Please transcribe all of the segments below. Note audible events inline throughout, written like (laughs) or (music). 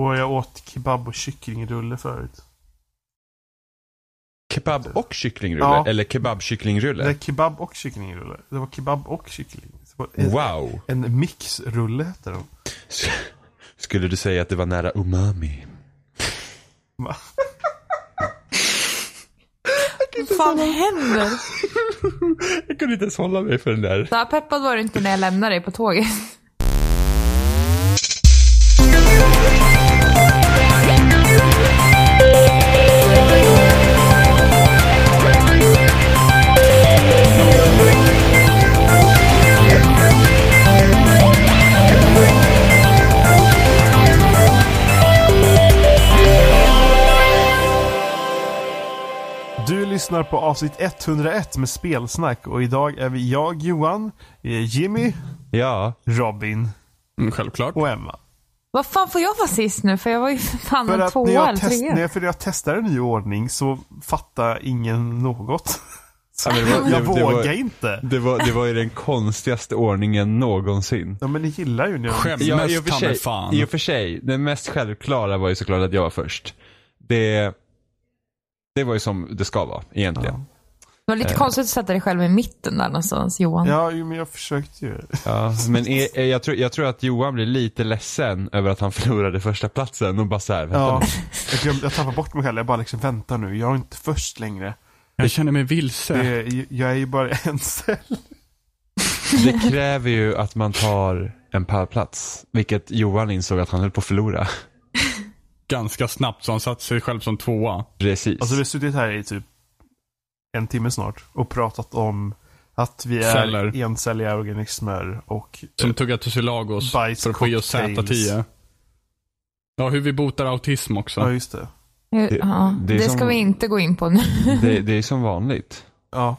Och jag åt kebab och kycklingrulle förut. Kebab och kycklingrulle? Ja. Eller kebabkycklingrulle? Det är kebab och kycklingrulle. Det var kebab och kyckling. En, Wow. en mixrulle hette de. Skulle du säga att det var nära umami? Va? Vad fan händer? (laughs) Jag kunde inte ens hålla mig för den där. Så här peppad var du inte när jag lämnade dig på tåget. Du lyssnar på avsnitt 101 med spelsnack och idag är vi jag, Johan, eh, Jimmy, Ja. Robin Mm, självklart. och Emma. Vad fan får jag vara sist nu? För jag var ju för fan För en tvåa jag, eller test, trea. för när jag testar en ny ordning så fattar ingen något. Så det var- (laughs) jag det- det vågar var- inte. Det var, det var ju den konstigaste ordningen någonsin. Ja men ni gillar ju när jag... Skämt Ja, i, mest och för sig. I och för sig, den mest självklara var ju såklart att jag var först. Det, det var ju som det ska vara egentligen. Det var lite konstigt att sätta dig själv i mitten där någonstans, Johan. Ja, men jag försökte ju. Ja, men är, är, jag, tror, jag tror att Johan blir lite ledsen över att han förlorade första platsen och bara såhär, vänta Ja, nu. jag, jag tappar bort mig själv. Jag bara liksom, vänta nu. Jag är inte först längre. Jag känner mig vilse. Det, jag är ju bara (laughs) en cell. Det kräver ju att man tar en pallplats. Vilket Johan insåg att han höll på att förlora. Ganska snabbt så han satte sig själv som tvåa. Precis. Alltså vi har suttit här i typ en timme snart och pratat om att vi är Celler. encelliga organismer och Som tuggar tusilagos Bajs för att få i oss cocktails. Z10. Ja, hur vi botar autism också. Ja, just det. Det, ja, det det, är ska som- vi inte gå in på nu. det, det är som vanligt. Ja.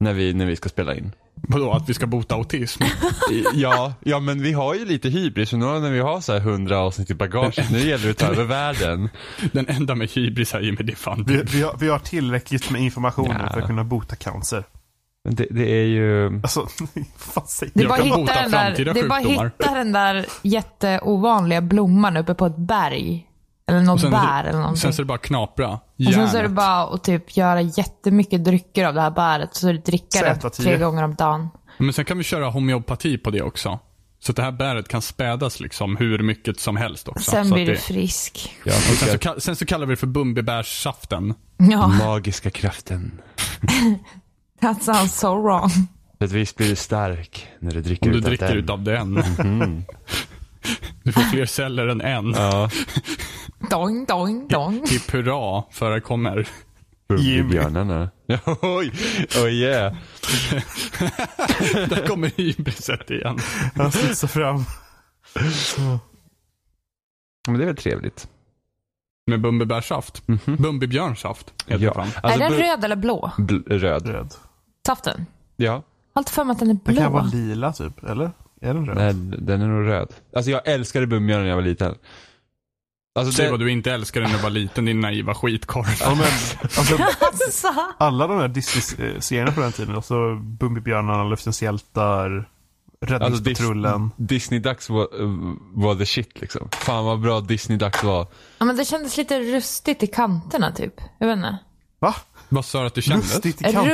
När vi, när vi ska spela in. Vadå, att vi ska bota autism? (laughs) Ja, ja men vi har ju lite hybris. Och nu när vi har så här 100 avsnitt i bagaget. Nu gäller det att ta över världen. (laughs) Den enda med hybris här Jimmy, det är fan Vi, vi, har, vi har tillräckligt med information Ja. för att kunna bota cancer. Men det, det är ju... Alltså, (laughs) vad säger Det är Jag bara kan att bota hitta den där, framtida det är bara hitta den där jätteovanliga blomman uppe på ett berg. Eller något bär eller någonting. sen så är det bara knapra. Och sen så är det bara att typ göra jättemycket drycker av det här bäret. Så du dricker det Z10. tre gånger om dagen. Men sen kan vi köra homeopati på det också. Så att det här bäret kan spädas liksom hur mycket som helst också. Sen så blir att du det, frisk. Och sen, så, sen så kallar vi det för bumbibärssaften. Ja, magiska kraften. (laughs) that sounds so wrong. Visst blir du stark när du dricker Om du utav dricker den. utav den. Mm. (laughs) Du får fler celler än en. Ja, Dong, dong, dong. Hipp hurra, för det kommer. Bumbibjörnarna. (laughs) Oj, oh yeah. Där kommer hybriset igen. Han studsar fram. Men det är väl trevligt. Med bumbibärsaft. Bumbibjörnsaft heter Ja. det. Alltså, är den röd eller blå? bl- röd. Röd. Saften? Ja. Alltid för mig att den är Det kan vara blå. lila typ, eller? Är den röd? Nej, den är nog röd. Alltså jag älskade Bumbibjörnen när jag var liten. Alltså Säg det, vad du inte älskade när du var liten, din naiva skitkorv. Ja, men, alltså, (laughs) Alltså, alla de här Disney-serierna på den tiden, alltså Bumbibjörnarna, Luftens hjältar, Räddningspatrullen. Disney-dags var, var the shit liksom. Fan vad bra Disney-dags var. ja, men det kändes lite rustigt i kanterna typ. Jag vet inte. Va? Vad sa du att du kände? Rustigt i kant.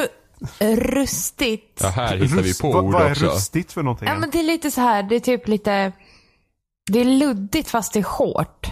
Ru rustigt. Ja, här hittar vi Rust- på vad, ord vad är också. rustigt för någonting? Ja, men det är lite så här, det är typ lite... Det är luddigt fast det är hårt.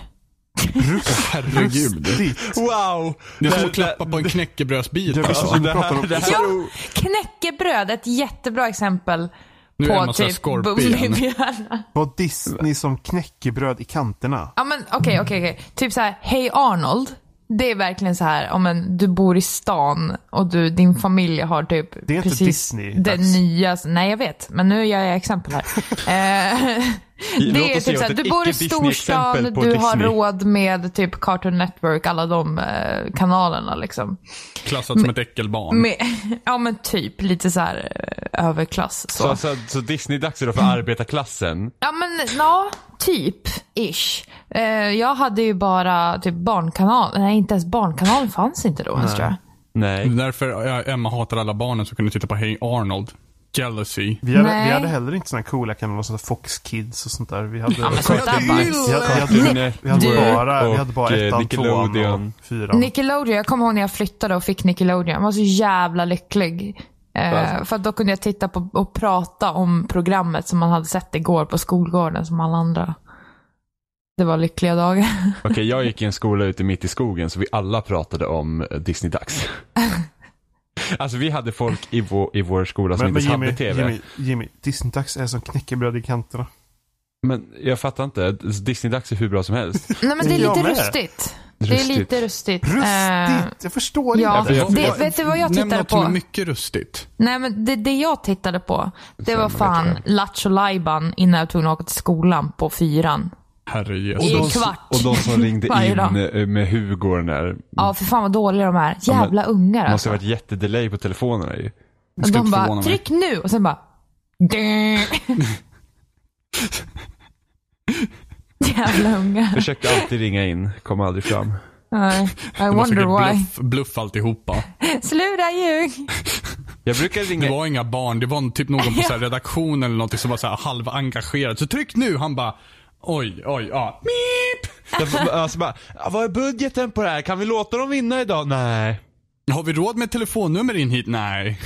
Herregud. Rustigt? Wow! Det är som att klappa på en knäckebrödsbit. Alltså. inte det pratar om... här, det här, Jo, knäckebröd, ett jättebra exempel Nu är på så här typ. Bumbibjörnar. Var Disney som knäckebröd i kanterna? Ja men okej, okej, okej. Typ så här, Hey Arnold. Det är verkligen så här, om en, du bor i stan och du, din familj har typ Det är inte precis Disney, det dags. nya. Nej jag vet, men nu gör jag exempel här. (laughs) Eh, (laughs) det är typ så oss här, ett du bor i storstan, du har Disney. råd med typ Cartoon Network, alla de eh, kanalerna liksom. Klassat som ett äckelbarn. Med, (laughs) ja men typ, lite så här eh, överklass. Så. så, så, så Disney-dags är då för arbetarklassen. Ja men ja, typ. Ish. Eh, jag hade ju bara typ barnkanal. Nej inte ens barnkanalen fanns inte då ens tror jag. Det Nej. är därför ja, Emma hatar alla barnen som kunde titta på Hey Arnold. Jealousy. Vi hade, Nej. vi hade heller inte såna coola kanaler som Fox Kids och sånt där. Vi hade, Ja, men sånt där vi, bara- hade, vi, hade, vi bara, vi hade och, bara eh, ettan, tvåan Nickelodeon. och fyran. Nickelodeon, jag kommer ihåg när jag flyttade och fick Nickelodeon. Jag var så jävla lycklig. Eh, för att då kunde jag titta på och prata om programmet som man hade sett igår på skolgården som alla andra. Det var lyckliga dagar. (laughs) Okej, jag gick i en skola ute mitt i skogen så vi alla pratade om eh, Disney-dags. (laughs) alltså vi hade folk i vår, i vår skola som men, men inte Jimmy, hade TV. Jimmy, Jimmy, Disney-dags är som knäckebröd i kanterna. Men jag fattar inte, Disney-dags är hur bra som helst. Nej men det är lite med. rustigt. Det är Rustigt. lite rustigt. Rustigt! Eh, jag förstår ja. inte. jag- det, vet du vad jag tittade något som är på? mycket rustigt. Nej men det, det jag tittade på, det var fan Lattjo Lajban innan jag att åka till skolan på fyran. Herre I Jesus. de, kvart. och de som ringde (laughs) in dag. eh, med Hugo och den där. Ja för fan vad dåliga de är. Jävla ungar Det måste alltså. ha varit jättedelay på telefonerna ju. Det ska De bara, tryck nu och sen bara... (laughs) Jävla ungar. Försökte alltid ringa in, kom aldrig fram. Nej, I Det wonder why. bluff, bluff alltihopa. (laughs) Sluta ljug. Jag brukar Det ringa var inga barn, det var typ någon på så här redaktionen eller någonting som var så här halvengagerad. Så tryck nu! Han bara Oj, oj, ja. Därför, alltså bara, "Ja, vad är budgeten på det här? Kan vi låta dem vinna idag? Nej. Har vi råd med telefonnummer in hit? Nej.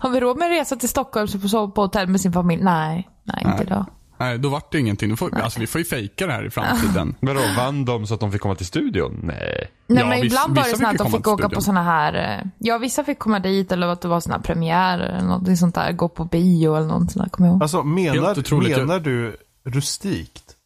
Har vi råd med en resa till Stockholm så får sova på hotell med sin familj? Nej, nej inte Nej. idag. Nej, då vart det ingenting. Då får, alltså, vi får ju fejka det här i framtiden. (laughs) Vadå, vann de så att de fick komma till studion? Nej. Nej Ja, men ibland var det så att de fick åka på såna här, eh, ja vissa fick komma dit eller att det var såna här premiärer eller någonting sånt där. Gå på bio eller något sånt där, kommer jag ihåg. Alltså menar, menar du rustikt?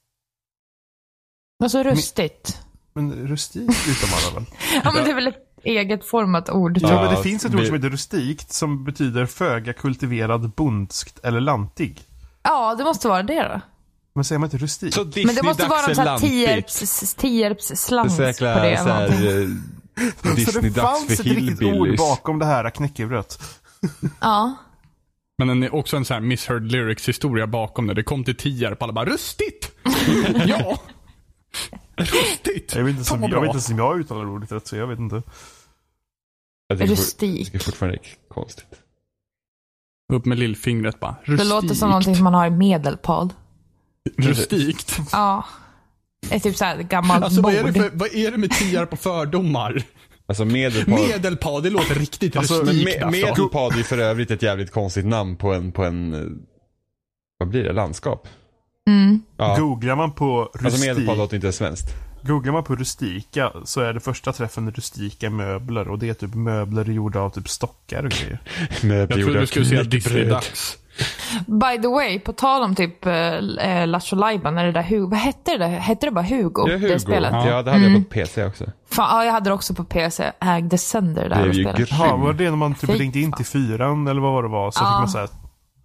Alltså rustigt. Men rustikt utan man väl? (laughs) Ja men det är väl ett eget format ord. Ja, men det finns ett ord som heter rustikt som betyder föga kultiverad, bondskt eller lantig. Ja, det måste vara det då. Men säger man inte rustikt? Så Men det måste vara någon sån är här. Tierps, Tierps slant Det är på det. så här, någonting. eh, (laughs) så det fanns ett riktigt ord bakom det här knäckebrödet. Ja. Men en, också en sån här misheard lyrics historia bakom det. Det kom till Tierp alla bara rustigt! (laughs) ja! Rustigt! Jag vet inte som jag, vet inte som jag uttalar ordet rätt, så jag vet inte. Jag. Det är fortfarande konstigt. Upp med lillfingret bara. Det Rustikt. låter som någonting som man har i Medelpad. Rustikt. Ja. Det är typ såhär gammalt Alltså vad är, bord. det för, vad är det med Tierp och fördomar? Alltså medelpad. Medelpad, det låter riktigt Alltså, rustikt me- alltså. medelpad är ju för övrigt ett jävligt konstigt namn på en, på en, eh, vad blir det, landskap? Mm. Ja. Googlar man på Alltså rustik, medelpad låter inte svenskt. googlar man på rustika så är det första träffen rustika möbler och det är typ möbler gjorda av typ stockar och grejer. (laughs) Jag trodde du skulle säga Disney-dags. By the way, på tal om typ äh, Lattjo Lajban, är det där Hugo, vad hette det? där? Hette det bara Hugo? Ja, Hugo. Det spelet? Ja, det hade jag på PC också. Fan, ja, jag hade det också på PC. Ägde sönder det Det där är ju spelet. gött. Ja, var det när man typ Fy ringde in till fyran eller vad var det var? Så Ja. fick man så här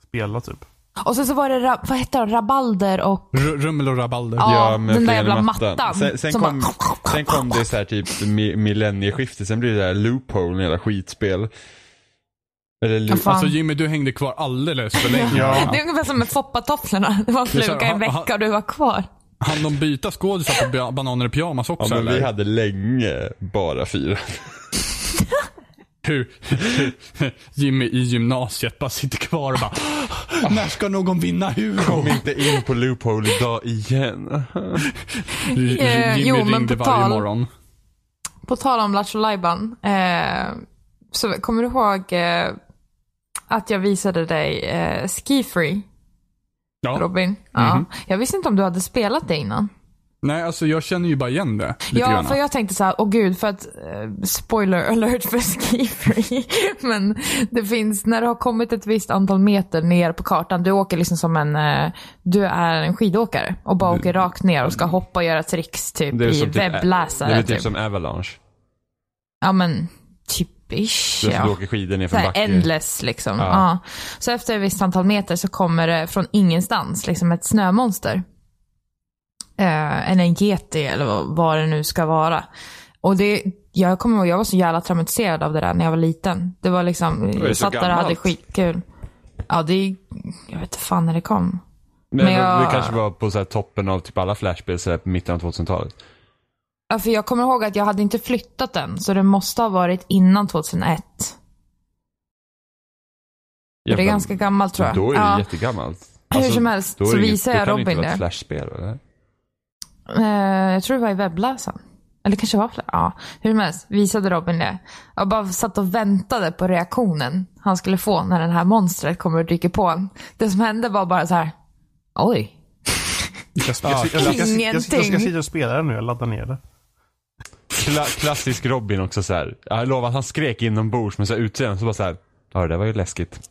spela typ. Och sen så var det, vad hette det, Rabalder och... R- Rummel och rabalder. Ja, den där jävla mattan Sen, sen, som kom, bara- sen kom det så här typ mi- millennieskifte, sen blev det där loophole, jävla skitspel. Eller fan. Alltså Jimmy, du hängde kvar alldeles för länge. (laughs) Ja. Det är ungefär som med foppatofflorna. Det var en Det är så fluga här, en vecka och du var kvar. Han de byta skådisar på ba- Bananer i pyjamas ja, också men vi eller? hade länge bara fyra. (laughs) Hur (laughs) Jimmy i gymnasiet bara sitter kvar och bara När ska någon vinna Hugo? Kom inte in på loophole idag igen. J- Eh, Jimmy jo, men ringde på varje tal- morgon. På tal om Lattjo Lajban. Eh, så kommer du ihåg eh, att jag visade dig eh, Ski Free, Ja. Robin? Ja. Mhm. Jag visste inte om du hade spelat det innan. Nej, alltså jag känner ju bara igen det. Ja, grann. för jag tänkte så här, åh gud, för att, eh, spoiler alert för Ski Free. (laughs) Men det finns, när det har kommit ett visst antal meter ner på kartan, du åker liksom som en, eh, du är en skidåkare och bara åker rakt ner och ska hoppa och göra tricks typ Det är i som typ, webbläsare. det är typ typ. som Avalanche. Ja men, typ ish. Du, ja. du åker skidor ner Så för en backe. endless liksom. Ja. Ja. Så efter ett visst antal meter så kommer det från ingenstans liksom ett snömonster. Eh, eller en yeti eller vad, det nu ska vara. Och det, jag kommer ihåg, jag var så jävla traumatiserad av det där när jag var liten. Det var liksom, jag så satt där och hade skitkul. Ja, det är, jag vet inte fan när det kom. Men, Men jag- Det kanske var på så här toppen av typ alla flashspel så här på mitten av 2000-talet. Ja, för jag kommer ihåg att jag hade inte flyttat den, så det måste ha varit innan 2001. det är men ganska gammalt tror jag. Då är det ja. jättegammalt. Alltså, Hur som helst så det inget- visar då jag kan det Robin inte vara ett det. flashspel eller? Eh, jag tror det var i webbläsaren. Eller kanske var fler. Ja, hur som helst visade Robin det. Jag bara satt och väntade på reaktionen han skulle få när det här monstret kommer och dyker på honom. Det som hände var bara så här. Oj. Jag ska, jag, ska, jag, ska, jag, ska, jag ska Ingenting. sitta och spela det nu, jag laddar ner det. Kla klassisk Robin också så här. Jag lovar att han skrek inombords men så här utseende så bara så här. Ja det där var ju läskigt.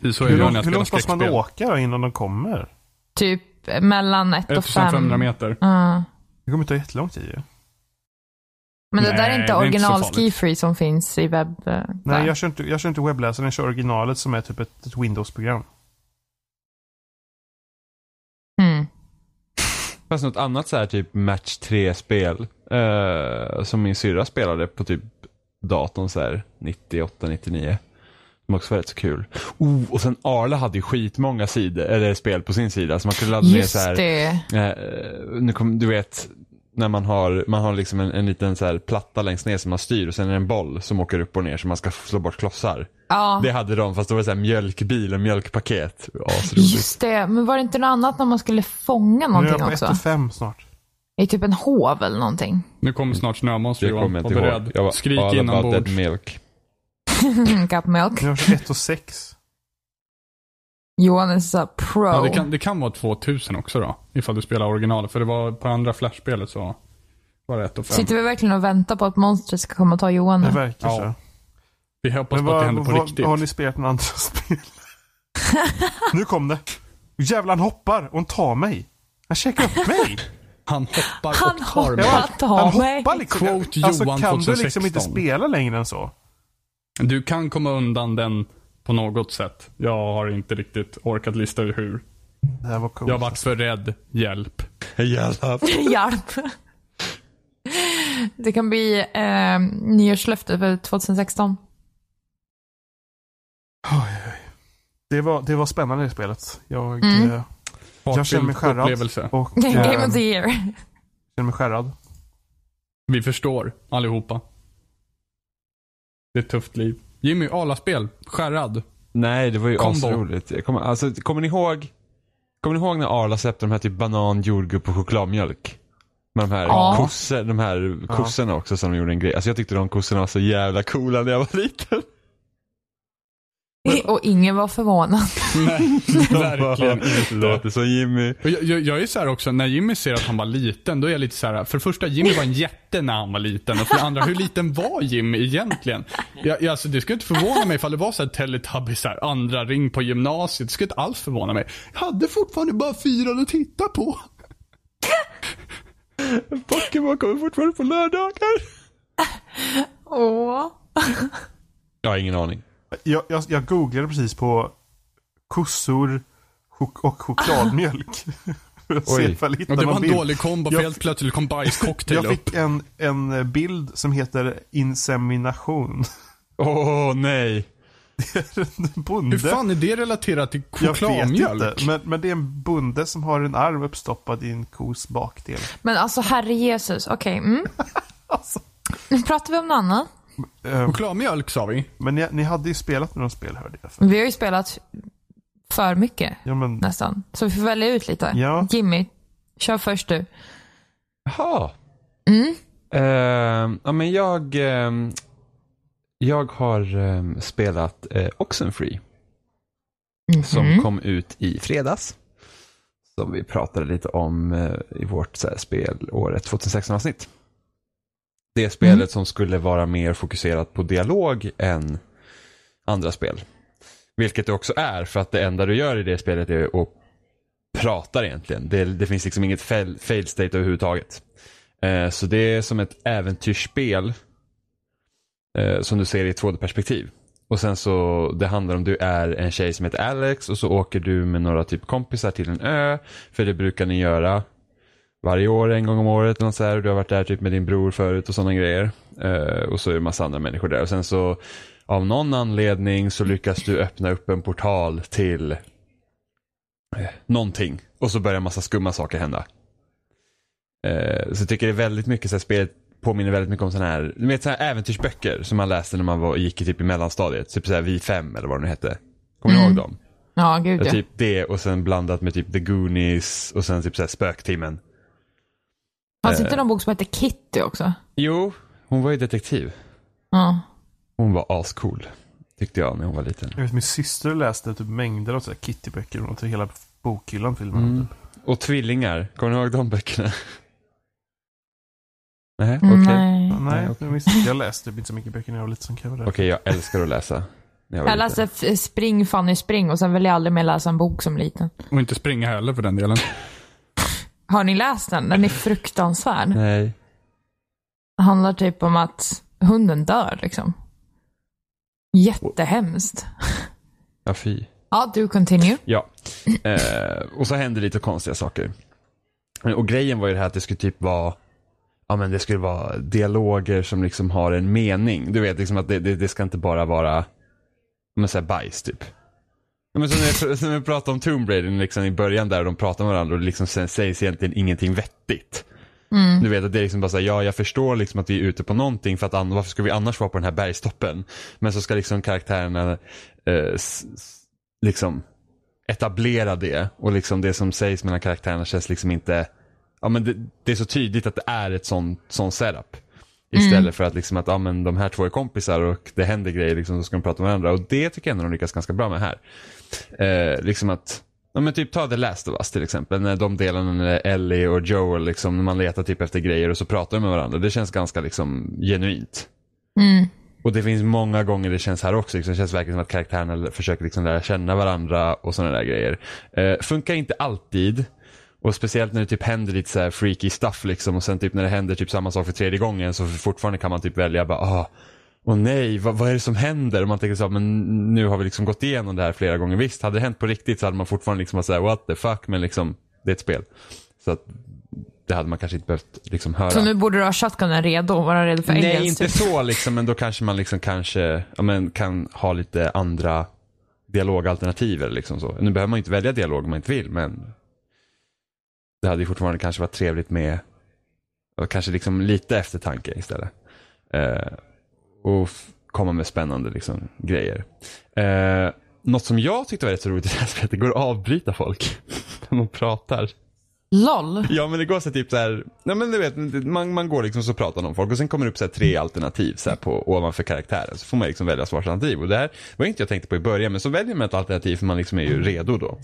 Det är så Hur, jag gör lång, när jag hur långt måste man åka då innan de kommer? Typ mellan ett och fem. 1500 meter. Ja. Det kommer ta jättelång tid ju. Men det där är inte det är inte original. Skifree som finns i webb. eh, Nej, där. jag kör, inte, jag kör inte webbläsaren, jag kör originalet som är typ ett, ett Windows-program. Fast något annat så här typ match 3-spel. Eh, som min syrra spelade på typ datorn så här 98, 99. Som också var rätt så kul. Oh, och sen Arla hade ju skitmånga sidor, eller spel på sin sida. Så man kunde ladda ner så Just här. Eh, nu kom, du vet, när man har, man har liksom en, en liten så här platta längst ner som man styr och sen är det en boll som åker upp och ner så man ska slå bort klossar. Ja, Det hade de fast det var så här mjölkbil och mjölkpaket. Asroligt. just det. Men var det inte något annat när man skulle fånga Nu är jag någonting på 1 också? till 5 snart. I typ en hov eller någonting. Nu kommer snart snömonster Johan. Var beredd. Jag var Skrik all about inombords. that milk. (laughs) Cup milk. Nu har jag kört 1 och 6. Johan är så pro. Ja, det, kan, det kan vara 2000 också då. Ifall du spelar originalet. För det var på andra flashspelet så var det 1 och 5. Sitter vi verkligen och väntar på att monstret ska komma och ta Johan Det verkar Ja. så. Vi hoppas på att det händer på vad, riktigt. har ni spelat några andra (laughs) spel? nu kom det. Jävlar han hoppar och han tar mig. Han checkar upp mig. (laughs) Han hoppar Han och tar hoppar. mig. Ja, ta han mig. hoppar liksom. Quote alltså Johan kan du liksom 2016. inte spela längre än så? Du kan komma undan den på något sätt. Jag har inte riktigt orkat lista ut hur. Det här var coolt. Jag har varit för rädd. Hjälp. Jävlar. (laughs) Hjälp. Det kan bli eh, nyårslöfte för 2016. det, var, det var spännande i spelet. Jag, Mm. eh, jag känner mig skärrad. upplevelse. Och eh, (laughs) Game of the year. känner mig skärrad. Vi förstår allihopa. Det är ett tufft liv. Jimmy, Ala-spel. Skärrad. Nej, det var ju asroligt. Kommer, alltså, kommer ni ihåg Kommer ni ihåg när Arla släppte de här typ banan, jordgubb och chokladmjölk? Med de här, Ja. kossor, de här Ja. kossorna också som de gjorde en grej. Alltså jag tyckte de kossorna var så jävla coola när jag var liten. Och ingen var förvånad. Nej, verkligen inte. Låter som Jimmy. Jag, jag, jag är så här också, när Jimmy ser att han var liten, då är jag lite så här. för det första, Jimmy var en jätte när han var liten. Och för det andra, hur liten var Jimmy egentligen? Jag, jag, alltså, det skulle inte förvåna mig ifall det var så här Teletubbies, så här, andra ring på gymnasiet. Det skulle inte alls förvåna mig. Jag hade fortfarande bara fyra att titta på. Pokémon kommer fortfarande på lördagar. Åh. Jag har ingen aning. Jag, jag, jag googlade precis på kossor chok och chokladmjölk. (laughs) För att se Oj. ifall jag hittar det var en bild. dålig kombo, för Jag- helt plötsligt kom bajscocktail Jag upp. fick en, en bild som heter insemination. Åh nej. en (laughs) bonde. Hur fan är det relaterat till jag vet chokladmjölk? inte. Men, men det är en bonde som har en arm uppstoppad i en kos bakdel. Men alltså herre Jesus, okej. Mm. (laughs) Alltså. Nu pratar vi om något annat. Eh, Chokladmjölk sa vi. men ni, ni hade ju spelat med några spel hörde jag. Vi har ju spelat för mycket Ja men, nästan. Så vi får välja ut lite. Ja. Jimmy, kör först du. Jaha. Mm. Ehm, ja men jag, ehm, jag har ehm, spelat uh, Oxenfree. Som Mhm. kom ut i fredags. Som vi pratade lite om eh, i vårt så här, spelåret 2016 avsnitt. Det spelet Mm. som skulle vara mer fokuserat på dialog än andra spel. Vilket det också är för att det enda du gör i det spelet är att prata egentligen. Det, det finns liksom inget fail, fail state överhuvudtaget. Eh, så det är som ett äventyrsspel eh, som du ser i ett 2D-perspektiv. Och sen så, det handlar om du är en tjej som heter Alex och så åker du med några typ kompisar till en ö. För det brukar ni göra varje år, en gång om året. Så här, och du har varit där typ med din bror förut och sådana grejer. Eh, och så är det massa andra människor där. Och sen så av någon anledning så lyckas du öppna upp en portal till eh, någonting. Och så börjar massa skumma saker hända. Eh, så jag tycker det är väldigt mycket så här, spelet påminner väldigt mycket om sådana här, du vet sådana här äventyrsböcker som man läste när man var, gick i typ i mellanstadiet. Typ såhär Vi fem eller vad det nu hette. Kommer ni ihåg dem? Ja, gud ja. Typ det och sen blandat med typ The Goonies och sen typ såhär Spöktimmen. Fanns eh. inte någon bok som hette Kitty också? Jo, hon var ju detektiv. Ja. Hon var ascool. Tyckte jag när hon var liten. Jag vet min syster läste typ mängder av så här Kitty-böcker. Hon till hela bokhyllan dem, Mm. typ. Och Tvillingar, kommer ni ihåg de böckerna? (laughs) Nej, okej. Mm, Okej, Nej. Ja, nej, okej. jag, läste typ inte så mycket böcker när jag var liten som kan vara det. jag älskar att läsa. Jag Jag läste Spring Fanny Spring och sen ville jag aldrig mer läsa en bok som liten. Och inte springa heller för den delen. Har ni läst den? Den är (laughs) fruktansvärd. Nej. Det handlar typ om att hunden dör liksom. Jättehemskt. Ja, fy. Ja, du continue. Ja. Eh, och så hände lite konstiga saker. Och grejen var ju det här att det skulle typ vara Ja men det skulle vara dialoger som liksom har en mening. Du vet liksom att det, det, det ska inte bara vara men så här bajs typ. Men som när som jag pratade om Tomb Raider liksom i början där de pratar med varandra och det liksom sägs egentligen ingenting vettigt. Du vet att det är liksom bara såhär, ja jag förstår liksom att vi är ute på någonting för att an- varför ska vi annars vara på den här bergstoppen? Men så ska liksom karaktärerna eh, liksom etablera det och liksom det som sägs mellan karaktärerna känns liksom inte, ja men det, det är så tydligt att det är ett sån, sån setup. Istället för att liksom att, ja men de här två är kompisar och det händer grejer liksom, så ska de prata med varandra. Och det tycker jag ändå de lyckas ganska bra med här. Eh, liksom att, ja men typ ta The Last of Us till exempel. När de delarna när Ellie och Joel liksom, när man letar typ efter grejer och så pratar de med varandra. Det känns ganska liksom genuint. Mm. Och det finns många gånger det känns här också. Liksom, det känns verkligen som att karaktärerna försöker liksom lära känna varandra och sådana där grejer. Eh, funkar inte alltid. Och speciellt när det typ händer lite så freaky stuff liksom och sen typ när det händer typ samma sak för tredje gången så fortfarande kan man typ välja bara ah, Åh nej, vad, vad är det som händer? Och man tänker så här, men nu har vi liksom gått igenom det här flera gånger. Visst, hade det hänt på riktigt så hade man fortfarande liksom varit såhär what the fuck, men liksom det är ett spel. Så att det hade man kanske inte behövt liksom höra. Så nu borde du ha shotgunen redo och vara redo för Nej, aliens. inte typ. så liksom, men då kanske man liksom kanske, ja, men, kan ha lite andra dialogalternativ eller liksom så. Nu behöver man ju inte välja dialog om man inte vill, men det hade ju fortfarande kanske varit trevligt med, och kanske liksom lite eftertanke istället. Eh, och komma med spännande liksom, grejer. Eh, något som jag tyckte var rätt så roligt i det här spelet, det går att avbryta folk (laughs) när de pratar. LOL. Ja men det går så typ så här, nej men du vet, man, man går liksom så pratar om folk och sen kommer det upp så här tre alternativ så här på, ovanför karaktären. Så får man liksom välja svarsalternativ. Och det här var inte jag tänkte på i början, men så väljer man ett alternativ för man liksom är ju redo då.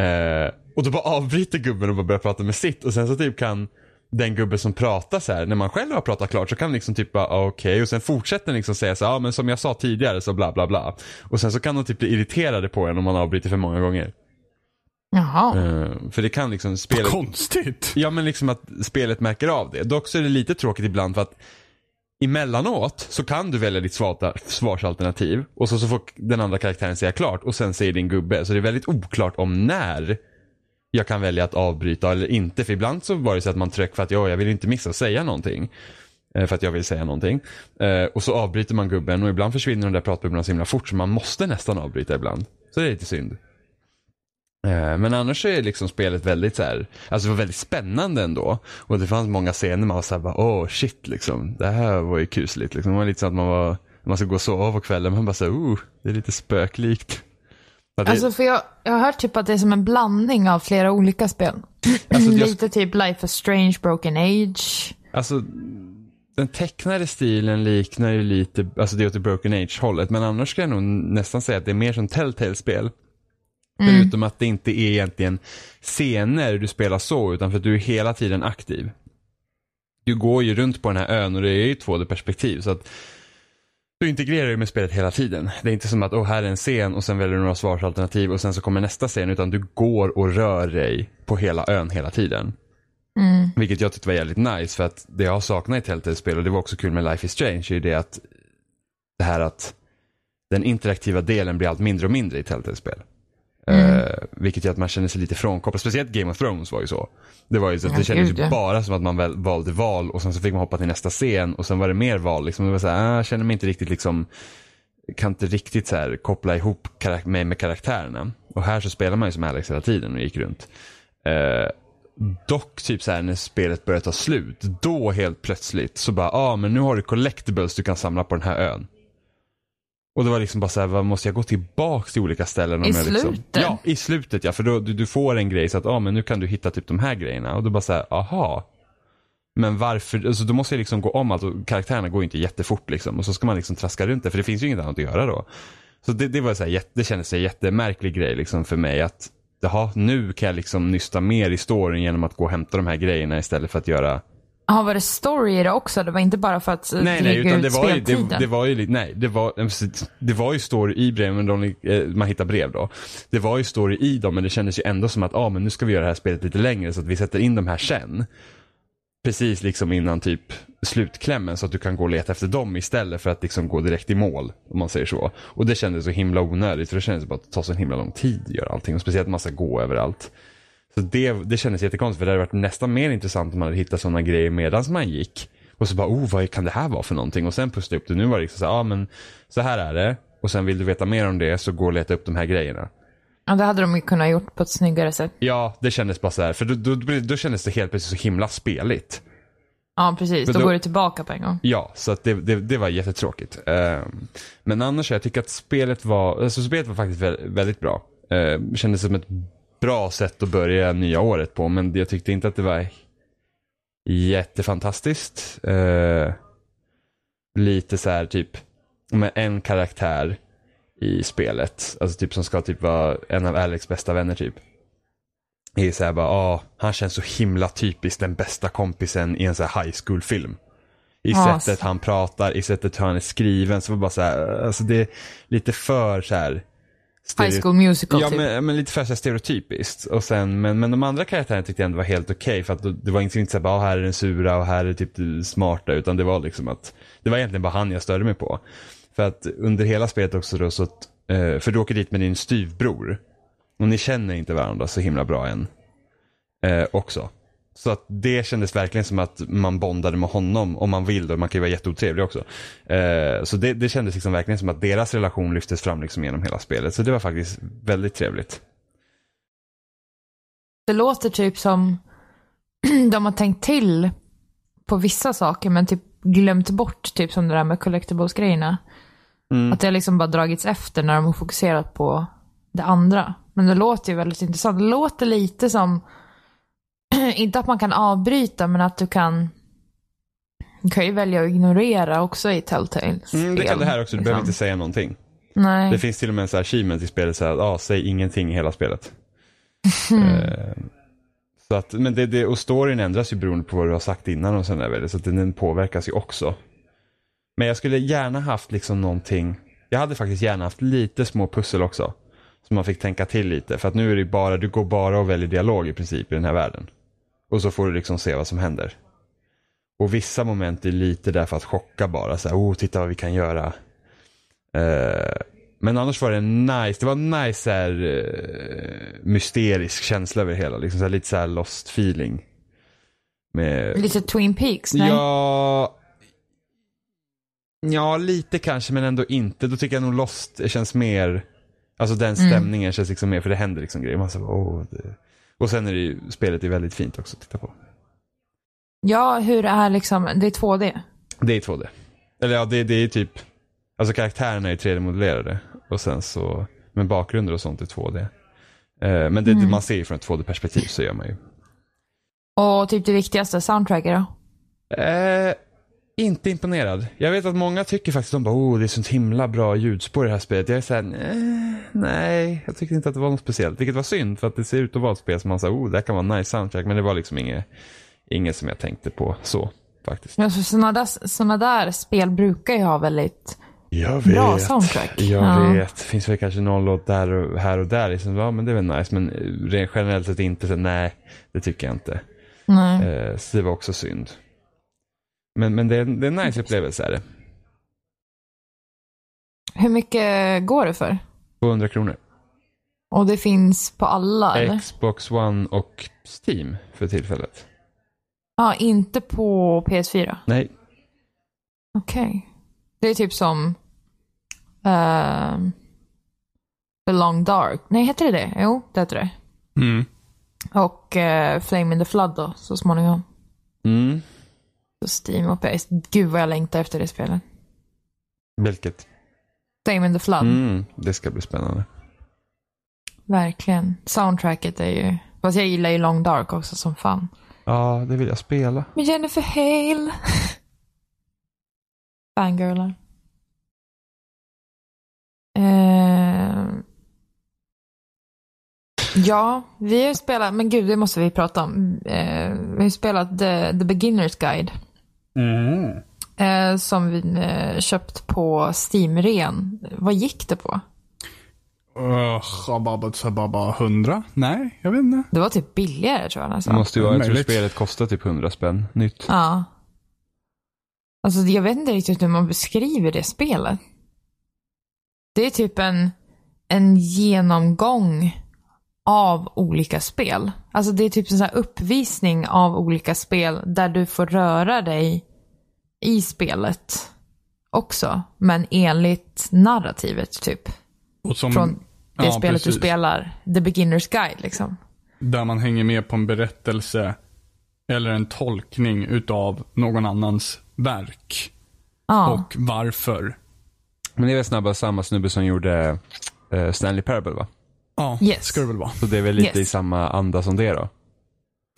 Eh, och då bara avbryter gubben och bara börjar prata med sitt och sen så typ kan den gubbe som pratar så här, när man själv har pratat klart så kan liksom typ bara ah, okej och sen fortsätter den liksom säga så ja ah, men som jag sa tidigare så bla bla bla. Och sen så kan de typ bli irriterade på en om man avbryter för många gånger. Jaha. Eh, för det kan liksom spelet... Konstigt. Ja men liksom att spelet märker av det. Dock så är det lite tråkigt ibland för att emellanåt så kan du välja ditt svarta- svarsalternativ och så, så får den andra karaktären säga klart och sen säger din gubbe. Så det är väldigt oklart om när jag kan välja att avbryta eller inte. För ibland så var det så att man tryckte för att ja, jag vill inte missa att säga någonting. Eh, för att jag vill säga någonting. Eh, och så avbryter man gubben och ibland försvinner de där pratbubblorna så himla fort så man måste nästan avbryta ibland. Så det är lite synd. Eh, men annars så är liksom spelet väldigt så här, alltså det var väldigt spännande ändå. Och det fanns många scener man var såhär åh oh, shit liksom, det här var ju kusligt liksom. Det var lite så att man var, man ska gå och sova på kvällen, man bara såhär, oh, det är lite spöklikt. Det, Alltså för jag, jag har hört typ att det är som en blandning av flera olika spel. Alltså, (laughs) jag- Lite typ Life is Strange, Broken Age. alltså, den tecknade stilen liknar ju lite, alltså det är åt det Broken Age-hållet. Men annars ska jag nog nästan säga att det är mer som Telltale-spel. Förutom att det inte är egentligen scener du spelar så, utan för att du är hela tiden aktiv. Du går ju runt på den här ön och det är ju 2D-perspektiv. Så att du integrerar ju med spelet hela tiden. Det är inte som att oh, här är en scen och sen väljer du några svarsalternativ och sen så kommer nästa scen. Utan du går och rör dig på hela ön hela tiden. Vilket jag tyckte var jävligt nice för att det jag saknar i Telltale-spel och det var också kul med Life is Strange är det att det här att den interaktiva delen blir allt mindre och mindre i Telltale-spel. Eh, vilket gör att man känner sig lite frånkopplad. Speciellt Game of Thrones var ju så. Det var ju så att Ja, det kändes ju bara som att man väl, valde val och sen så fick man hoppa till nästa scen och sen var det mer val. Liksom. Det var så här, ah, jag känner mig inte riktigt liksom kan inte riktigt så här koppla ihop karak- mig med karaktärerna. Och här så spelar man ju som Alex hela tiden och gick runt. Eh, Dock typ så här när spelet börjar ta slut, då helt plötsligt så bara, ja ah, men nu har du collectibles du kan samla på den här ön. Och det var liksom bara så här, vad måste jag gå tillbaks till olika ställen? I liksom... slutet? Ja, i slutet ja. För då, du, du får en grej så att, ah, men nu kan du hitta typ de här grejerna. Och då bara så här, aha. Men varför, alltså då måste jag liksom gå om allt och karaktärerna går ju inte jättefort liksom. Och så ska man liksom traska runt det, för det finns ju inget annat att göra då. Så det, det var så här, det kändes en jättemärklig grej liksom för mig att, jaha, nu kan jag liksom nysta mer i storyn genom att gå och hämta de här grejerna istället för att göra Ja, var det story i det också? Det var inte bara för att eh, Nej, nej, utan ut det var, ju, det, det var ju nej, det var, det var ju story i breven, de, eh, man hittar brev då. Det var ju story i dem, men det kändes ju ändå som att, ah, men nu ska vi göra det här spelet lite längre så att vi sätter in de här sen. Precis liksom innan typ slutklämmen så att du kan gå och leta efter dem istället för att liksom gå direkt i mål. Om man säger så. Och det kändes så himla onödigt för det kändes bara att det tar så himla lång tid att göra allting. Och speciellt massa gå överallt. Så det, det kändes jättekonstigt för det hade varit nästan mer intressant om man hade hittat sådana grejer medan man gick. Och så bara, oh vad kan det här vara för någonting? Och sen pussla upp det. Nu var det liksom så ja ah, men så här är det. Och sen vill du veta mer om det så gå och leta upp de här grejerna. Ja, det hade de ju kunnat gjort på ett snyggare sätt. Ja, det kändes bara så här. För då, då, då kändes det helt plötsligt så himla speligt. Ja, precis. Då då- går det tillbaka på en gång. Ja, så att det, det, det var jättetråkigt. Ehm, men annars, jag tycker att spelet var, alltså spelet var faktiskt vä- väldigt bra. Uh, kändes som ett bra sätt att börja nya året på, men jag tyckte inte att det var jättefantastiskt. Eh, lite så här typ, med en karaktär i spelet, alltså typ som ska typ vara en av Alex bästa vänner typ. Är så här bara, ah, han känns så himla typiskt den bästa kompisen i en så här high school film. I Ja, sättet så- han pratar, i sättet hur han är skriven. Så var bara så här, alltså det är lite för så här. High School Musical Ja typ. men, men lite för stereotypiskt. Och sen, men, men de andra karaktärerna tyckte jag ändå var helt okej. för att det var inte så bara, ah, här är den sura och här är typ det smarta. Utan det var liksom att, det var egentligen bara han jag störde mig på. För att under hela spelet också då så att, eh, för du åker dit med din styvbror. Och ni känner inte varandra så himla bra än. Eh, också. Så att det kändes verkligen som att man bondade med honom om man vill och man kan ju vara jätteotrevlig också. Eh, så det, det kändes liksom verkligen som att deras relation lyftes fram liksom genom hela spelet. Så det var faktiskt väldigt trevligt. Det låter typ som (clears throat) de har tänkt till på vissa saker men typ glömt bort typ som det där med collectibles-grejerna. Mm. Att det har liksom bara dragits efter när de har fokuserat på det andra. Men det låter ju väldigt intressant. Det låter lite som, (clears throat) inte att man kan avbryta men att du kan du kan ju välja att ignorera också i Telltale-spel. Mm, det kan det här också, du behöver liksom. inte säga någonting. Nej. Det finns till och med en här achievement i spelet, så här, ah, säg ingenting i hela spelet. (laughs) Eh, så att, men det, det, och storyn ändras ju beroende på vad du har sagt innan och sådär väl, så att den, påverkas ju också. Men jag skulle gärna haft liksom någonting, jag hade faktiskt gärna haft lite små pussel också. Som man fick tänka till lite, för att nu är det bara, du går bara och väljer dialog i princip i den här världen. Och så får du liksom se vad som händer. Och vissa moment är lite där för att chocka bara, så här, oh titta vad vi kan göra. Eh, men annars var det nice, det var en nice så här, eh, mysterisk känsla över det hela. Liksom så här, lite så här lost feeling. Med, Lite Twin Peaks? Nej. ja, ja, lite kanske men ändå inte. Då tycker jag nog Lost känns mer, alltså den stämningen känns liksom mer, för det händer liksom grejer. Man så, åh, det... Och sen är det ju, spelet är väldigt fint också att titta på. Ja, hur är liksom, det är 2D. Det är 2D. Eller ja, det, det är typ, alltså karaktärerna är 3D-modellerade. Och sen så, men bakgrunder och sånt är 2D. Eh, men det, Mm. man ser ju från ett 2D-perspektiv så gör man ju. Och typ det viktigaste, soundtracket då? Eh, inte imponerad. Jag vet att många tycker faktiskt de bara, oh det är sånt himla bra ljudspår i det här spelet. Jag är såhär, eh, nej, jag tyckte inte att det var något speciellt. Vilket var synd för att det ser ut att vara ett spel som man säger, oh det här kan vara en nice soundtrack. Men det var liksom inget, inget som jag tänkte på så faktiskt. Ja, så såna, där, såna där spel brukar ju ha väldigt Jag bra soundtrack. Jag Ja. vet. Det finns väl kanske någon låt där och här och där. Liksom, ja men det är väl nice. Men eh, generellt sett inte. Så, nej, det tycker jag inte. Nej. Eh, så det var också synd. Men, men det, är, det är en nice upplevelse är det. Hur mycket går det för? 200 kronor. Och det finns på alla eller? Xbox One och Steam för tillfället. Ja, inte på PS4. Nej, Okej. Det är typ som ehm, The Long Dark. Nej, heter det det? Jo, det heter det. Mm. Och eh, Flame in the Flood då, så småningom. Mm. Så Steam och PS. Gud vad jag längtar efter det spelet. Vilket? Flame in the Flood. Mm, det ska bli spännande. Verkligen. Soundtracket är ju... Fast jag gillar ju Long Dark också som fan. Ja, det vill jag spela. Med Jennifer Hale. (laughs) Fangirlar. Eh... Ja, vi har ju spelat, men gud det måste vi prata om. Eh, vi har ju spelat The, The Beginner's Guide. Eh, som vi eh, köpt på Steam-ren. Vad gick det på? Uh, bara, så bara, bara 100? Nej, jag vet inte. Det var typ billigare tror jag Det nästan. måste ju vara, jag tror spelet kostar typ 100 spänn nytt. Ja. Alltså jag vet inte riktigt hur man beskriver det spelet. Det är typ en, en genomgång av olika spel. Alltså det är typ en sån här uppvisning av olika spel där du får röra dig i spelet också. Men enligt narrativet typ. Och som, Från det ja, spelet du precis. spelar. The Beginner's Guide liksom. Där man hänger med på en berättelse eller en tolkning utav någon annans verk. Ja. Och varför. Men det är väl snabbast samma snubbe som gjorde eh, Stanley Parable va? Ja, Yes. ska det väl vara. Så det är väl lite Yes. i samma anda som det då?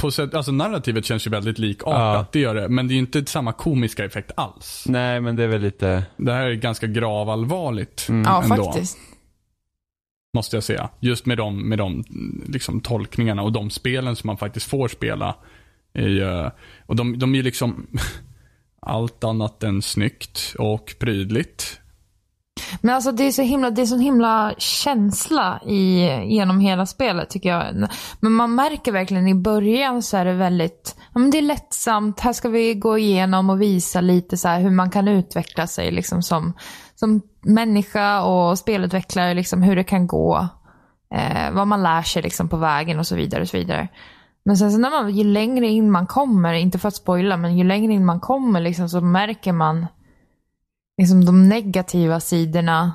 På sätt, alltså narrativet känns ju väldigt likartat, Ja. det gör det. Men det är ju inte samma komiska effekt alls. Nej, men det är väl lite... Det här är ganska gravallvarligt. ja, Mm, ändå. faktiskt. Måste jag säga. Just med de, med de liksom, tolkningarna och de spelen som man faktiskt får spela. I, eh, och de, de är ju liksom (laughs) allt annat än snyggt och prydligt. Men alltså det är så himla, det är så himla känsla i, genom hela spelet tycker jag. Men man märker verkligen i början så är det väldigt, ja men det är lättsamt. Här ska vi gå igenom och visa lite så här hur man kan utveckla sig liksom som, som människa och spelutvecklare, liksom hur det kan gå. Eh, vad man lär sig liksom på vägen och så vidare och så vidare. Men sen så när man, ju längre in man kommer, inte för att spoila, men ju längre in man kommer liksom så märker man liksom de negativa sidorna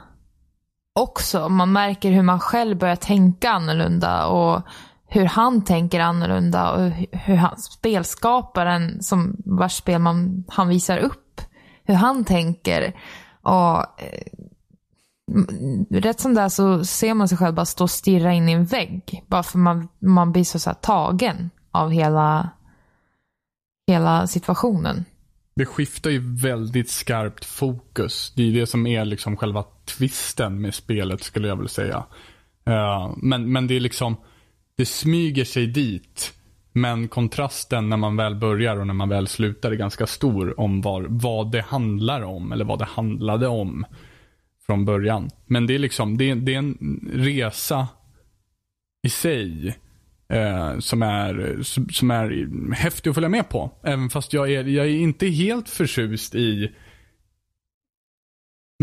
också. Man märker hur man själv börjar tänka annorlunda och hur han tänker annorlunda och hur han, spelskaparen som vars spel man, han visar upp, hur han tänker. Och eh, rätt som det är så ser man sig själv bara stå och stirra in i en vägg. Bara för man, man blir så, så här tagen av hela, hela situationen. Det skiftar ju väldigt skarpt fokus. Det är det som är liksom själva twisten med spelet skulle jag vilja säga. Uh, men, men det är liksom, det smyger sig dit. Men kontrasten när man väl börjar och när man väl slutar är ganska stor om var, vad det handlar om eller vad det handlade om från början. Men det är liksom, det det är en resa i sig eh, som, är, som, är häftig att följa med på. Även fast jag är, jag är inte helt förtjust i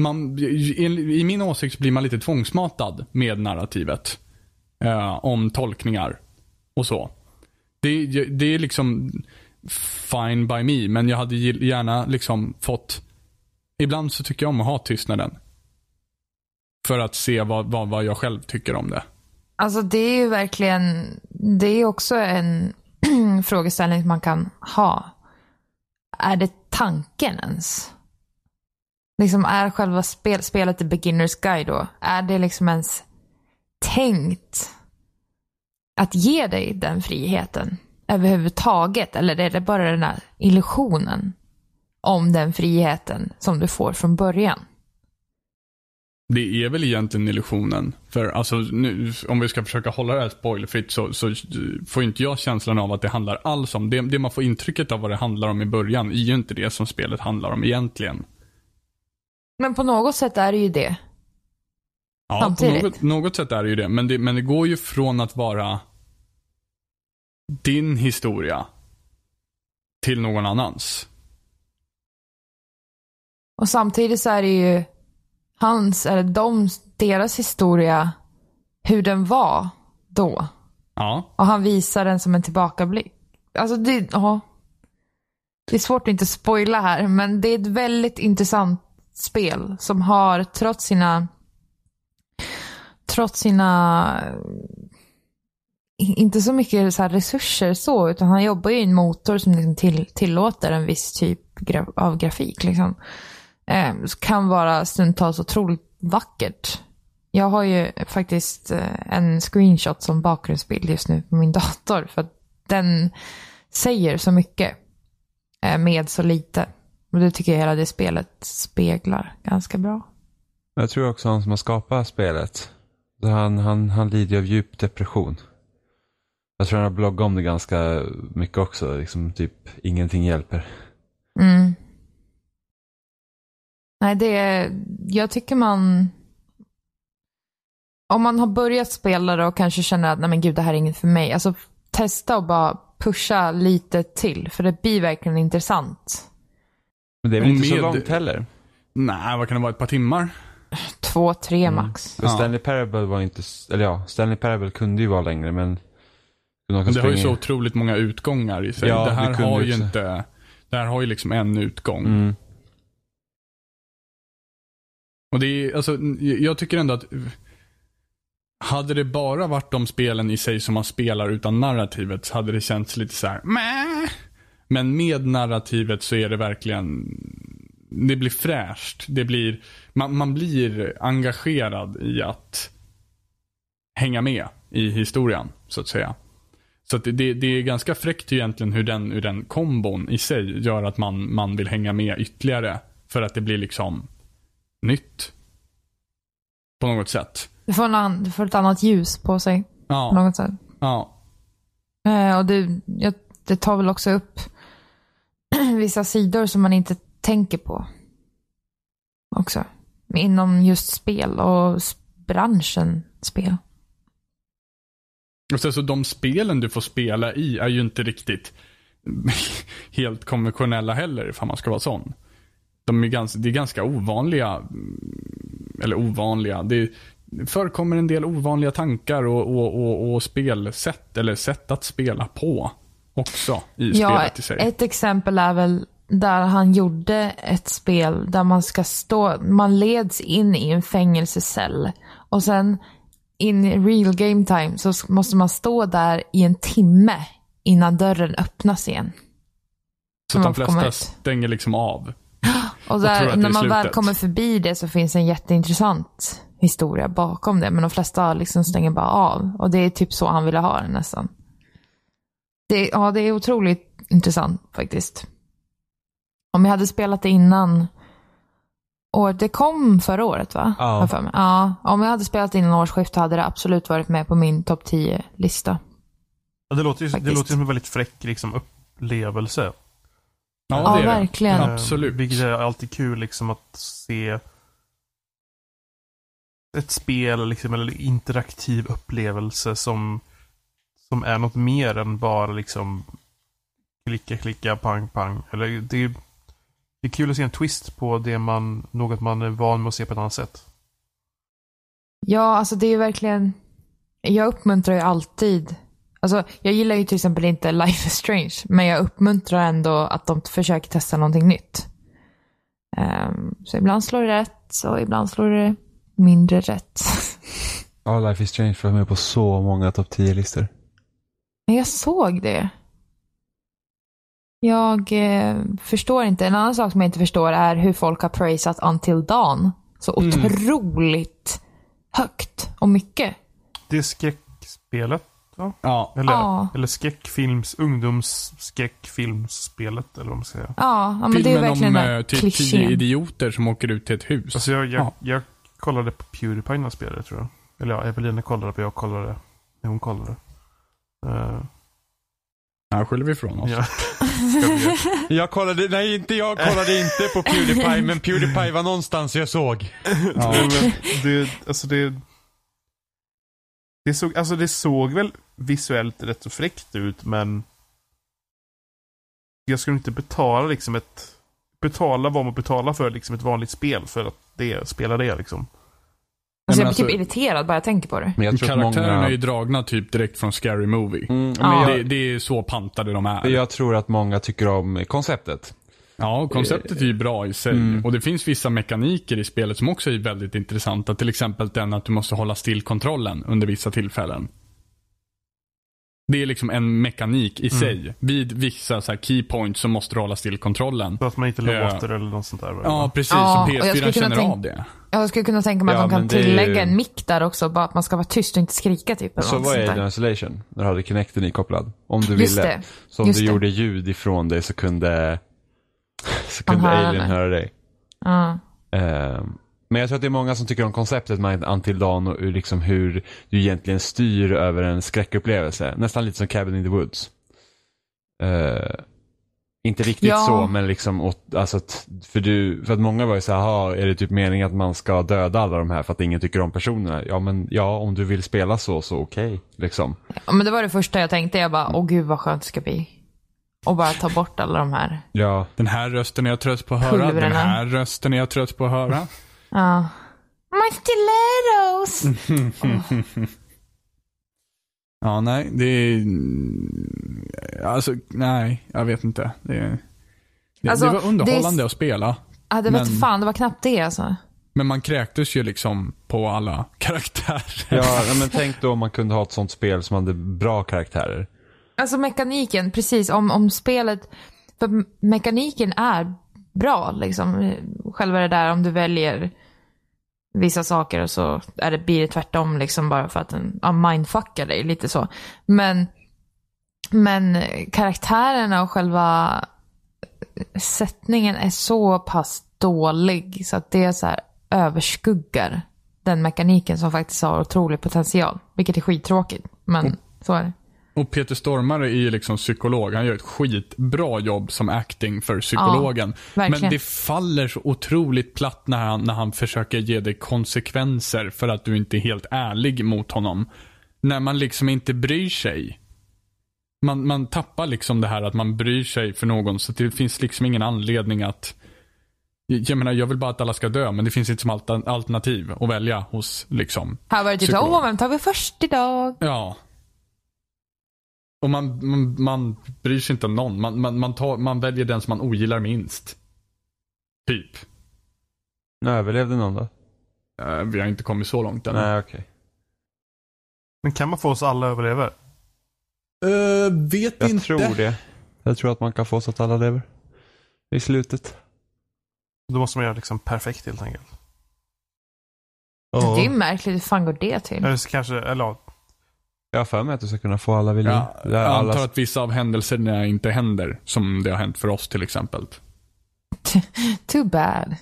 man, i, I min åsikt blir man lite tvångsmatad med narrativet. Eh, om tolkningar och så. Det, det är liksom fine by me, men jag hade gärna liksom fått Ibland så tycker jag om att ha tystnaden. För att se vad, vad, vad jag själv tycker om det. Alltså det är ju verkligen, det är också en (clears throat) frågeställning man kan ha. Är det tanken ens? Liksom är själva spel, spelet The Beginner's Guide då, är det liksom ens tänkt att ge dig den friheten överhuvudtaget? Eller är det bara den här illusionen om den friheten som du får från början? Det är väl egentligen illusionen. För alltså, nu, om vi ska försöka hålla det här spoilerfritt så, så får inte jag känslan av att det handlar alls om. Det, det man får intrycket av vad det handlar om i början är ju inte det som spelet handlar om egentligen. Men på något sätt är det ju det. Ja, på Samtidigt. något, något sätt är det ju det. Men, det. men det går ju från att vara din historia till någon annans. Och samtidigt så är det ju hans, eller de, deras historia, hur den var då. Ja, Och han visar den som en tillbakablick. Alltså det, ja. Det är svårt att inte spoila här, men det är ett väldigt intressant spel som har, trots sina, trots sina inte så mycket så här resurser så, utan han jobbar ju i en motor som liksom till, tillåter en viss typ av grafik. Liksom. Eh, kan vara stundtals otroligt vackert. Jag har ju faktiskt eh, en screenshot som bakgrundsbild just nu på min (laughs) dator. För att den säger så mycket eh, med så lite. Och det tycker jag hela det spelet speglar ganska bra. Jag tror också han som har skapat spelet, han, han, han lider av djup depression. Jag tror han har bloggat om det ganska mycket också, liksom typ ingenting hjälper. Mm. Nej, det är, jag tycker man, om man har börjat spela det och kanske känner att nej men gud det här är inget för mig. Alltså testa och bara pusha lite till, för det blir verkligen intressant. Men det är väl inte så Med- långt heller. Nej, vad kan det vara? Ett par timmar? Två, tre max. För Stanley Parable var inte, s- eller ja, Stanley Parable kunde ju vara längre men kunde också Det har ju springa- så otroligt många utgångar i sig. Ja, det det här kunde har ju också. inte, det här har ju liksom en utgång. Mm. Och det är, alltså, jag tycker ändå att eh, hade det bara varit de spelen i sig som man spelar utan narrativet så hade det känts lite så här. Mäh. Men med narrativet så är det verkligen, det blir fräscht. Det blir, man, man blir engagerad i att hänga med i historien, så att säga. Så att det, det, är ganska fräckt egentligen hur den, hur den kombon i sig gör att man, man vill hänga med ytterligare. För att det blir liksom nytt. På något sätt. Det får, en det får ett annat ljus på sig. På Ja. något sätt. ja. Eh, och det, jag, det tar väl också upp (clears throat) vissa sidor som man inte tänker på. Också. Inom just spel och branschen spel. Och sen så de spelen du får spela i är ju inte riktigt (laughs) helt konventionella heller, ifall man ska vara sån. De är ganska, det är ganska ovanliga, mm, eller ovanliga, det förekommer en del ovanliga tankar och, och, och, och spelsätt, eller sätt att spela på också i Ja, spelet i sig. ett exempel är väl där han gjorde ett spel där man ska stå, man leds in i en fängelsecell och sen in i real game time så måste man stå där i en timme innan dörren öppnas igen. så de flesta stänger liksom av. Och där, är när man väl kommer förbi det så finns en jätteintressant historia bakom det. Men de flesta liksom stänger bara av. Och det är typ så han ville ha det nästan. Det, ja, det är otroligt intressant faktiskt. Om jag hade spelat det innan. Och det kom förra året va? Ja. För mig. ja. Om jag hade spelat innan årsskiftet hade det absolut varit med på min topp 10-lista. Ja, det låter ju det Faktiskt. låter som en väldigt fräck liksom, upplevelse. Ja, det är det. verkligen. Eh, Absolut. Vilket är alltid kul liksom att se ett spel liksom, eller interaktiv upplevelse som, som är något mer än bara liksom klicka, klicka, pang, pang. Eller det, är, det är kul att se en twist på det man, något man är van med att se på ett annat sätt. Ja, alltså det är ju verkligen... Jag uppmuntrar ju alltid... Alltså, jag gillar ju till exempel inte Life is Strange, men jag uppmuntrar ändå att de försöker testa någonting nytt. Ehm, så ibland slår det rätt och ibland slår det mindre rätt. (laughs) Ja, Life is Strange var med på så många topp 10-listor. Men jag såg det. Jag eh, förstår inte. En annan sak som jag inte förstår är hur folk har praisat Until Dawn så otroligt högt och mycket. Det är Ja. eller, Ja. eller skräckfilms, ungdomsskräckfilmsspelet, eller vad man ska säga. Ja, ja men det är Filmen verkligen om den eh, typ tio idioter som åker ut till ett hus. Alltså jag, jag, Ja. jag kollade på Pewdiepie när jag spelade tror jag. Eller ja, Evelina kollade på, jag kollade när hon kollade. Uh, Här skyller vi ifrån oss. ja. (laughs) Jag kollade, nej inte jag kollade inte på Pewdiepie, men Pewdiepie var någonstans jag såg. Ja. (laughs) Det, alltså det, det, såg, alltså det såg väl visuellt rätt så fräckt ut, men jag skulle inte betala liksom ett betala vad man betalar för liksom ett vanligt spel för att det, spela det liksom. Alltså jag blir alltså- typ irriterad bara jag tänker på det. Men jag tror att Karaktärerna många... är ju dragna typ direkt från Scary Movie. Mm, men Ja. Det, det är så pantade de är. jag tror att många tycker om konceptet. Ja, konceptet är ju bra i sig. Mm. Och det finns vissa mekaniker i spelet som också är väldigt intressanta. Till exempel den att du måste hålla still kontrollen under vissa tillfällen. Det är liksom en mekanik i sig. Vid vissa så här key points så måste du hålla still kontrollen. Så att man inte Ja. låter eller något sånt där. Ja, precis. Ja, så och jag PS4 skulle kunna känner tänk- av det. Jag skulle kunna tänka mig Ja, att de men kan det är ju- tillägga en mick där också. Bara att man ska vara tyst och inte skrika typ. Eller Så något var sånt där. Alien Isolation, när du hade Kinecten ikopplad. Om du Just ville. det. Så om Just du det. gjorde ljud ifrån dig så kunde, så kunde höra Alien det. höra dig. Ja. Ehm, men jag tror att det är många som tycker om konceptet med Until Dawn och hur, liksom hur du egentligen styr över en skräckupplevelse. Nästan lite som Cabin in the Woods. Eh, inte riktigt Ja. så, men liksom, åt, alltså, att- för, du, för att många var ju så här, "Jaha, är det typ meningen att man ska döda alla de här för att ingen tycker om personerna? Ja, men ja, om du vill spela så, så okej. liksom. Ja, men det var det första jag tänkte. Jag bara, åh gud vad skönt det ska bli. Och bara ta bort alla de här. Ja, Den här rösten är jag trött på att höra. Den Pulvrarna. här rösten är jag trött på att höra. Ja. My stilettos! (laughs) Ja, nej, det är... Alltså, nej, jag vet inte. Det, det, Alltså, det var underhållande det är- att spela. Ja, det Men- vet fan, det var knappt det alltså. Men man kräktes ju liksom på alla (laughs) karaktärer. ja men tänk då om man kunde ha ett sånt spel som hade bra karaktärer. Alltså mekaniken, precis. Om, om spelet... För me- mekaniken är bra liksom. Själva det där om du väljer vissa saker och så är det, blir det tvärtom liksom bara för att den ja, mindfuckar dig lite så. Men, men karaktärerna och själva sättningen är så pass dålig så att det så här överskuggar den mekaniken som faktiskt har otrolig potential. Vilket är skittråkigt, men så är det. Och Peter Stormare är ju liksom psykolog. Han gör ett skitbra jobb som acting för psykologen. verkligen. Men det faller så otroligt platt när han, när han försöker ge dig konsekvenser för att du inte är helt ärlig mot honom. När man liksom inte bryr sig. Man, man tappar liksom det här att man bryr sig för någon så det finns liksom ingen anledning att jag menar, jag vill bara att alla ska dö, men det finns inte som alter- alternativ att välja hos liksom Här var det typ åh, vem tar vi först idag? Ja. Och man, man, man bryr sig inte om någon. Man, man, man, tar, man väljer den som man ogillar minst. Typ. Nu överlevde någon då? Eh, vi har inte kommit så långt än. Nej, okej. Men kan man få oss alla överlever? Eh, vet Jag inte. tror det. Jag tror att man kan få så att alla lever. I slutet. Då måste man göra liksom perfekt helt enkelt. Det är ju märkligt, hur fan går det till? Eller så kanske, eller ja, Jag har för mig att du ska kunna få alla vid liv. Ja, jag alla- antar att vissa av händelserna inte händer. Som det har hänt för oss till exempel. (laughs) Too bad.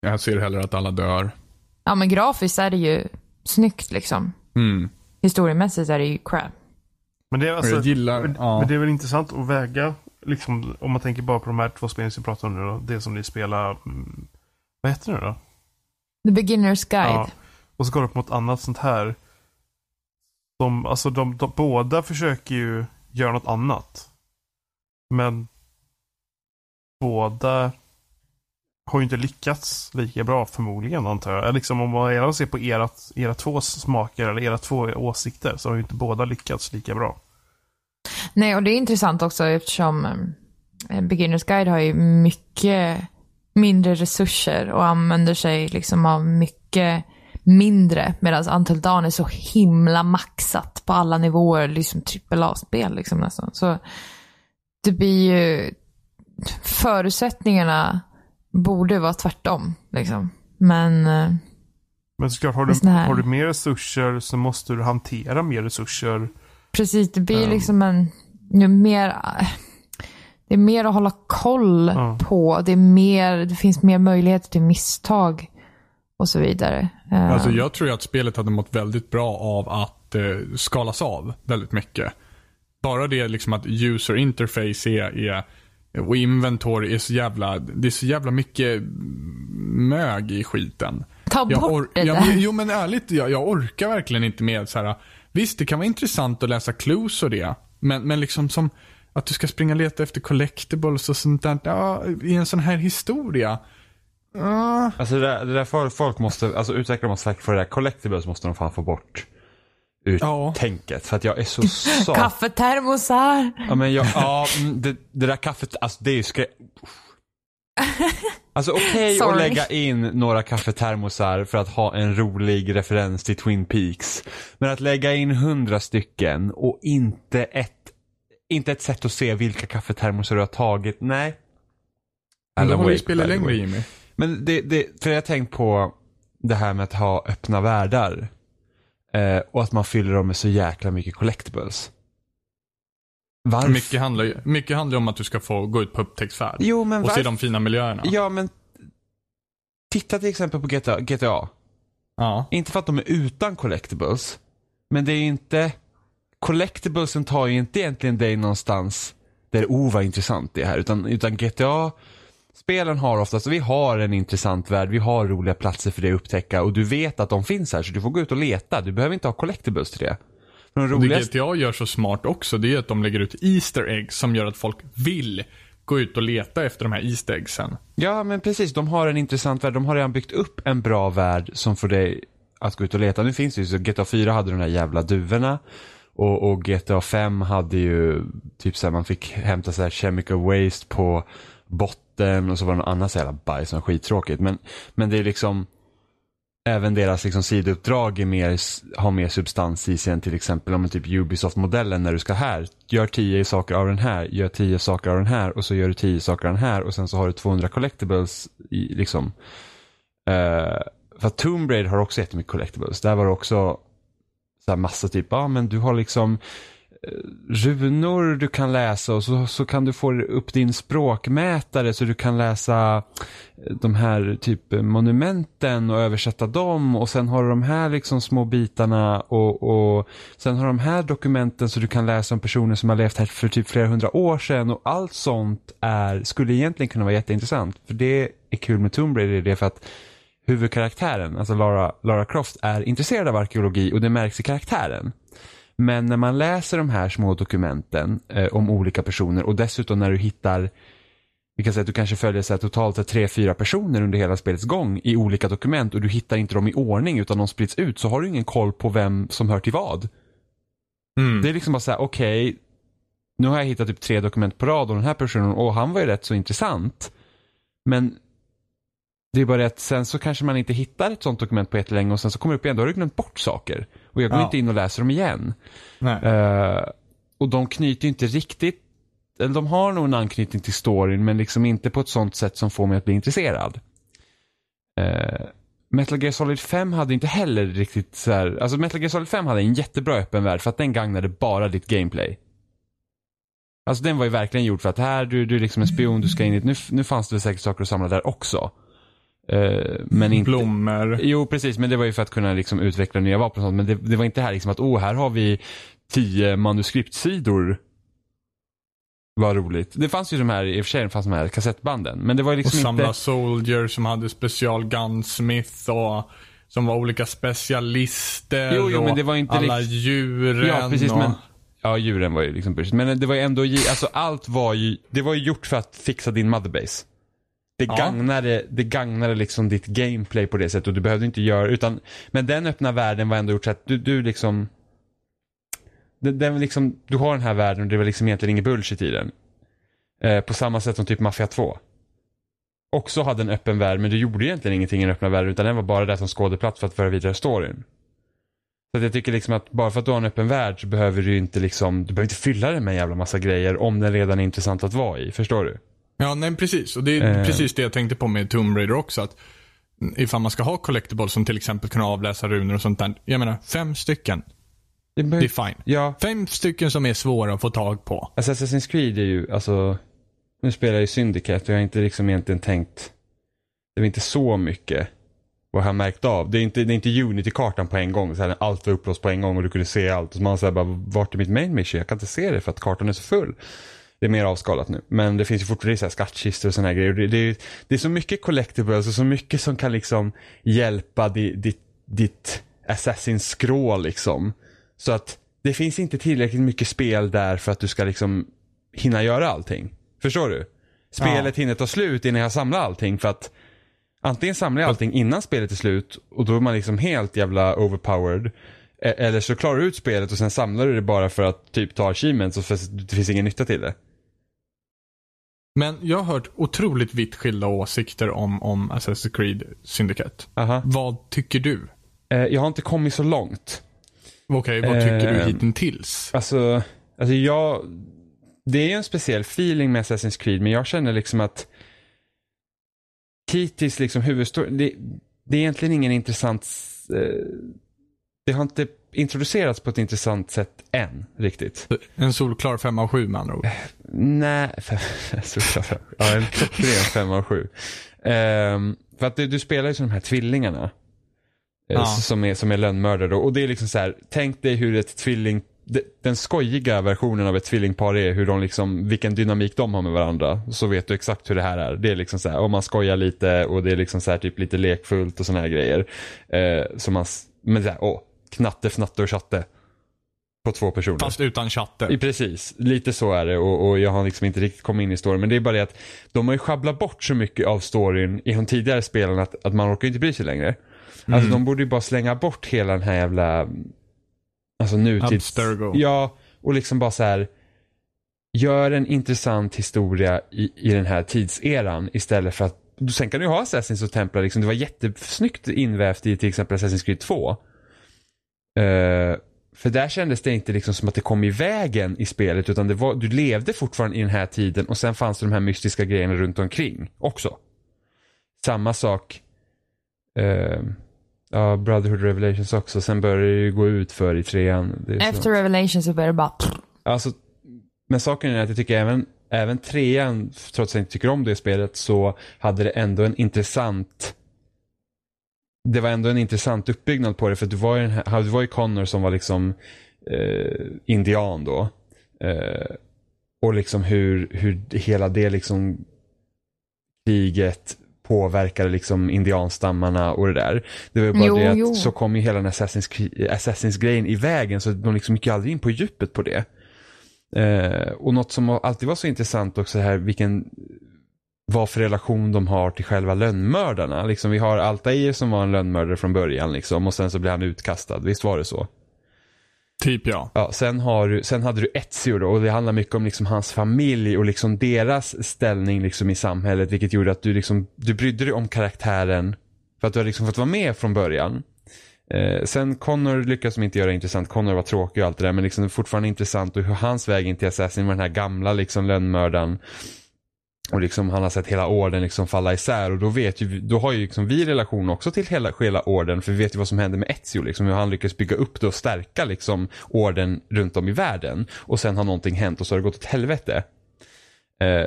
Jag ser hellre att alla dör. Ja, men grafiskt är det ju snyggt liksom. Mm. Historiemässigt är det ju crap. Men det är alltså, gillar... men, ja. men det är väl intressant att väga, liksom, om man tänker bara på de här två spelen som vi pratar om nu då. Det som ni spelar, mm, vad heter det nu då? The Beginner's Guide. Ja. Och så går det upp mot annat sånt här. De, alltså de, de, båda försöker ju göra något annat. Men båda har ju inte lyckats lika bra förmodligen antar jag. Liksom om man gärna ser på era, era två smaker eller era två åsikter så har ju inte båda lyckats lika bra. Nej, och det är intressant också eftersom eh, Beginner's Guide har ju mycket mindre resurser och använder sig liksom av mycket mindre. Medan Until Dawn är så himla maxat på alla nivåer, liksom AAA-spel liksom nästan. Så det blir ju, förutsättningarna borde vara tvärtom liksom. Men eh, Men såklart, har du, har du mer resurser så måste du hantera mer resurser. Precis, det blir Ja. liksom en, ju mer, det är mer att hålla koll Ja. på. Det, är mer, det finns mer möjligheter till misstag och så vidare. Eh, Alltså jag tror att spelet hade mått väldigt bra av att eh, skalas av väldigt mycket. Bara det liksom att user interface är, är och inventory är så jävla, det är så jävla mycket mög i skiten. Ta Jag bort or- det ja, där. jo men ärligt, jag, jag orkar verkligen inte med så här. Visst, det kan vara intressant att läsa clues och det. Men, men liksom som att du ska springa och leta efter collectibles och sånt där. Ja, I en sån här historia. Ja. Alltså det där, det där folk, folk måste, alltså utvecklare måste säkert få det där collectibles måste de fan få bort. Ur Ja. tänket. För att jag är så sa... Kaffetermosar. Ja men jag, ja, mm, det, det där kaffet, alltså det är ju skrä... Alltså okej att Sorry. lägga in några kaffetermosar för att ha en rolig referens till Twin Peaks. Men att lägga in hundra stycken och inte ett, inte ett sätt att se vilka kaffetermosar du har tagit, nej. Men då har vi Wake, spelat längre. Jimmy. Men det, det, för jag har tänkt på det här med att ha öppna världar. Eh, och att man fyller dem med så jäkla mycket collectibles. Varför? Mycket handlar, ju- mycket handlar om att du ska få gå ut på upptäcktsfärd. Jo, men och se varför? de fina miljöerna. Ja, men titta till exempel på GTA. GTA. Ja. Inte för att de är utan collectibles. Men det är inte... Collectiblesen tar ju inte egentligen dig någonstans där oh vad intressant det är här. Utan, utan GTA Spelen har oftast, vi har en intressant värld, vi har roliga platser för dig att upptäcka och du vet att de finns här så du får gå ut och leta. Du behöver inte ha collectibles till det. De Och det roligaste... GTA gör så smart också, det är att de lägger ut Easter eggs som gör att folk vill gå ut och leta efter de här Easter eggsen. Ja men precis, de har en intressant värld. De har redan byggt upp en bra värld som får dig att gå ut och leta. Nu finns det ju så, GTA 4 hade de där jävla duvorna. Och, och GTA 5 hade ju typ såhär, man fick hämta såhär chemical waste på botten och så var det något annat så jävla bajs som var skittråkigt. Men, men det är liksom Även deras liksom sidouppdrag är mer, har mer substans i sig än till exempel om en typ Ubisoft-modellen när du ska här, gör tio saker av den här, gör tio saker av den här och så gör du tio saker av den här och sen så har du 200 collectibles i liksom. Uh, för att Tomb Raider har också jättemycket collectibles. Där var det också så här massa typ, ja men du har liksom runor du kan läsa och så, så kan du få upp din språkmätare så du kan läsa eh, de här typ monumenten och översätta dem och sen har du de här liksom små bitarna och, och sen har du de här dokumenten så du kan läsa om personer som har levt här för typ flera hundra år sedan och allt sånt är, skulle egentligen kunna vara jätteintressant. För det är kul med Tomb Raider, det är för att huvudkaraktären, alltså Lara, Lara Croft, är intresserad av arkeologi och det märks i karaktären. Men när man läser de här små dokumenten eh, om olika personer och dessutom när du hittar vi kan säga att du kanske följer så här, totalt tre, fyra personer under hela spelets gång i olika dokument och du hittar inte dem i ordning utan de sprids ut så har du ingen koll på vem som hör till vad. Mm. Det är liksom bara så här, okej, nu har jag hittat typ tre dokument på rad och den här personen, och han var ju rätt så intressant. Men det är bara det att sen så kanske man inte hittar ett sånt dokument på jättelänge och sen så kommer det upp igen, då har du glömt bort saker. Och jag går Ja. inte in och läser dem igen. Eh, och de knyter inte riktigt, eller de har nog en anknytning till storyn men liksom inte på ett sånt sätt som får mig att bli intresserad. Eh, Metal Gear Solid 5 hade inte heller riktigt så här, alltså Metal Gear Solid 5 hade en jättebra öppen värld för att den gagnade bara ditt gameplay. Alltså den var ju verkligen gjord för att här, du, du är liksom en spion, du ska in i nu, nu fanns det väl säkert saker att samla där också. Eh, men inte... Blommor. Jo, precis. Men det var ju för att kunna liksom utveckla nya vapen och sånt. Men det, det var inte här liksom att, oh, här har vi tio manuskriptsidor. Vad roligt. Det fanns ju de här, i och för sig det fanns de här kassettbanden. Men det var ju Och liksom samla inte... soldier som hade special gunsmith och som var olika specialister. Jo, jo, men det var inte alla rikt- djuren. Ja, precis. och... Men, ja, djuren var ju liksom. Men det var ju ändå, alltså allt var ju, det var ju gjort för att fixa din motherbase. Det Ja. gagnade, det gagnade liksom ditt gameplay på det sättet och du behövde inte göra, utan, men den öppna världen var ändå gjort så att du, du liksom, den, den liksom, du har den här världen och det var liksom egentligen ingen bullshit i den. Eh, på samma sätt som typ Mafia 2. Också hade en öppen värld men du gjorde egentligen ingenting i den öppna världen utan den var bara där som skådeplats för att föra vidare storyn. Så att jag tycker liksom att bara för att du har en öppen värld så behöver du inte liksom, du behöver inte fylla den med en jävla massa grejer om den redan är intressant att vara i. Förstår du? Ja, nej precis. Och det är Eh. precis det jag tänkte på med Tomb Raider också. Att ifall man ska ha collectibles som till exempel kunna avläsa runor och sånt där. Jag menar, fem stycken. Det Det är fine. Ja, Fem stycken som är svåra att få tag på. alltså Assassin's Creed är ju, alltså, nu spelar jag ju Syndicate och jag har inte liksom egentligen tänkt, det var inte så mycket vad jag har märkt av. Det är inte, det är inte Unity-kartan på en gång, så här, allt var upplåst på en gång och du kunde se allt. Och så man säger bara, vart är mitt main mission? Jag kan inte se det för att kartan är så full. Det är mer avskalat nu. Men det finns ju fortfarande så här skattkistor och sådana här grejer. Det, det, är- det är så mycket collectibles och så mycket som kan liksom hjälpa di, ditt, ditt Assassin's scroll liksom. Så att det finns inte tillräckligt mycket spel där för att du ska liksom hinna göra allting. Förstår du? Spelet hinner ta slut innan jag samlar allting för att antingen samlar jag allting innan spelet är slut och då är man liksom helt jävla overpowered. E- Eller så klarar du ut spelet och sen samlar du det bara för att typ ta achievements och det finns ingen nytta till det. Men jag har hört otroligt vitt skilda åsikter om, om Assassin's Creed Syndicate. Aha. Vad tycker du? Eh, jag har inte kommit så långt. Okej, vad tycker du Eh, hittills? Alltså, alltså jag... Det är ju en speciell feeling med Assassin's Creed, men jag känner liksom att hittills liksom huvudstoryn, det, det är egentligen ingen intressant... Eh, det har inte introducerats på ett intressant sätt än, riktigt. En solklar 5 av 7 med andra ord. Nej, (laughs) såklart. Ja, en klockren femma av sju. Ehm, för att du, du spelar ju som de här tvillingarna. eh, Ja. Som, är, som är lönnmördare. Och det är liksom så här, tänk dig hur ett tvilling, de- den skojiga versionen av ett tvillingpar är hur de liksom, vilken dynamik de har med varandra. Så vet du exakt hur det här är. Det är liksom så här, och man skojar lite och det är liksom så här typ lite lekfullt och såna här grejer. Eh, så man, men så här, åh, knatte, fnatte och chatte. På två personer. Fast utan I, chatter. precis, lite så är det och, och jag har liksom inte riktigt kommit in i storyn. Men det är bara det att de har ju sjabblat bort så mycket av storyn i de tidigare spelen att, att man orkar inte bry sig längre. Alltså de borde ju bara slänga bort hela den här jävla, alltså nutids... Abstergo. Ja, och liksom bara så här. Gör en intressant historia i, i den här tidseran istället för att Sen kan du ha Assassins och Templar, liksom, det var jättesnyggt invävt i till exempel Assassin's Creed 2. Eh, för där kändes det inte liksom som att det kom i vägen i spelet utan det var, du levde fortfarande i den här tiden och sen fanns det de här mystiska grejerna runt omkring också. Samma sak eh, Ja, Brotherhood Revelations också. Sen började det ju gå ut för i trean. Efter Revelation så börjar det bara... Alltså, men saken är att jag tycker även, även trean, trots att jag inte tycker om det spelet, så hade det ändå en intressant det var ändå en intressant uppbyggnad på det för du var ju, du var ju Connor som var liksom eh, indian då. Eh, och liksom hur, hur hela det liksom kriget påverkade liksom indianstammarna och det där. Det var ju bara Jo, det att jo. så kom ju hela den Assassins, Assassins grejen i vägen så de liksom gick aldrig in på djupet på det. Eh, och något som alltid var så intressant också här vilken vad för relation de har till själva lönnmördarna. Liksom, vi har Altair som var en lönnmördare från början liksom, och sen så blev han utkastad. Visst var det så? Typ ja. Ja, sen, har du, sen hade du Ezio då och det handlar mycket om liksom hans familj och liksom deras ställning liksom i samhället vilket gjorde att du, liksom, du brydde dig om karaktären för att du har liksom fått vara med från början. Eh, sen Connor lyckas de inte göra intressant. Connor var tråkig och allt det där men liksom det är fortfarande intressant och hur hans väg in till Assassin med den här gamla liksom lönnmördaren och liksom han har sett hela orden liksom falla isär och då vet ju, då har ju liksom vi relation också till hela, hela orden för vi vet ju vad som hände med Ezio liksom hur han lyckas bygga upp det och stärka liksom orden runt om i världen och sen har någonting hänt och så har det gått åt helvete. Eh,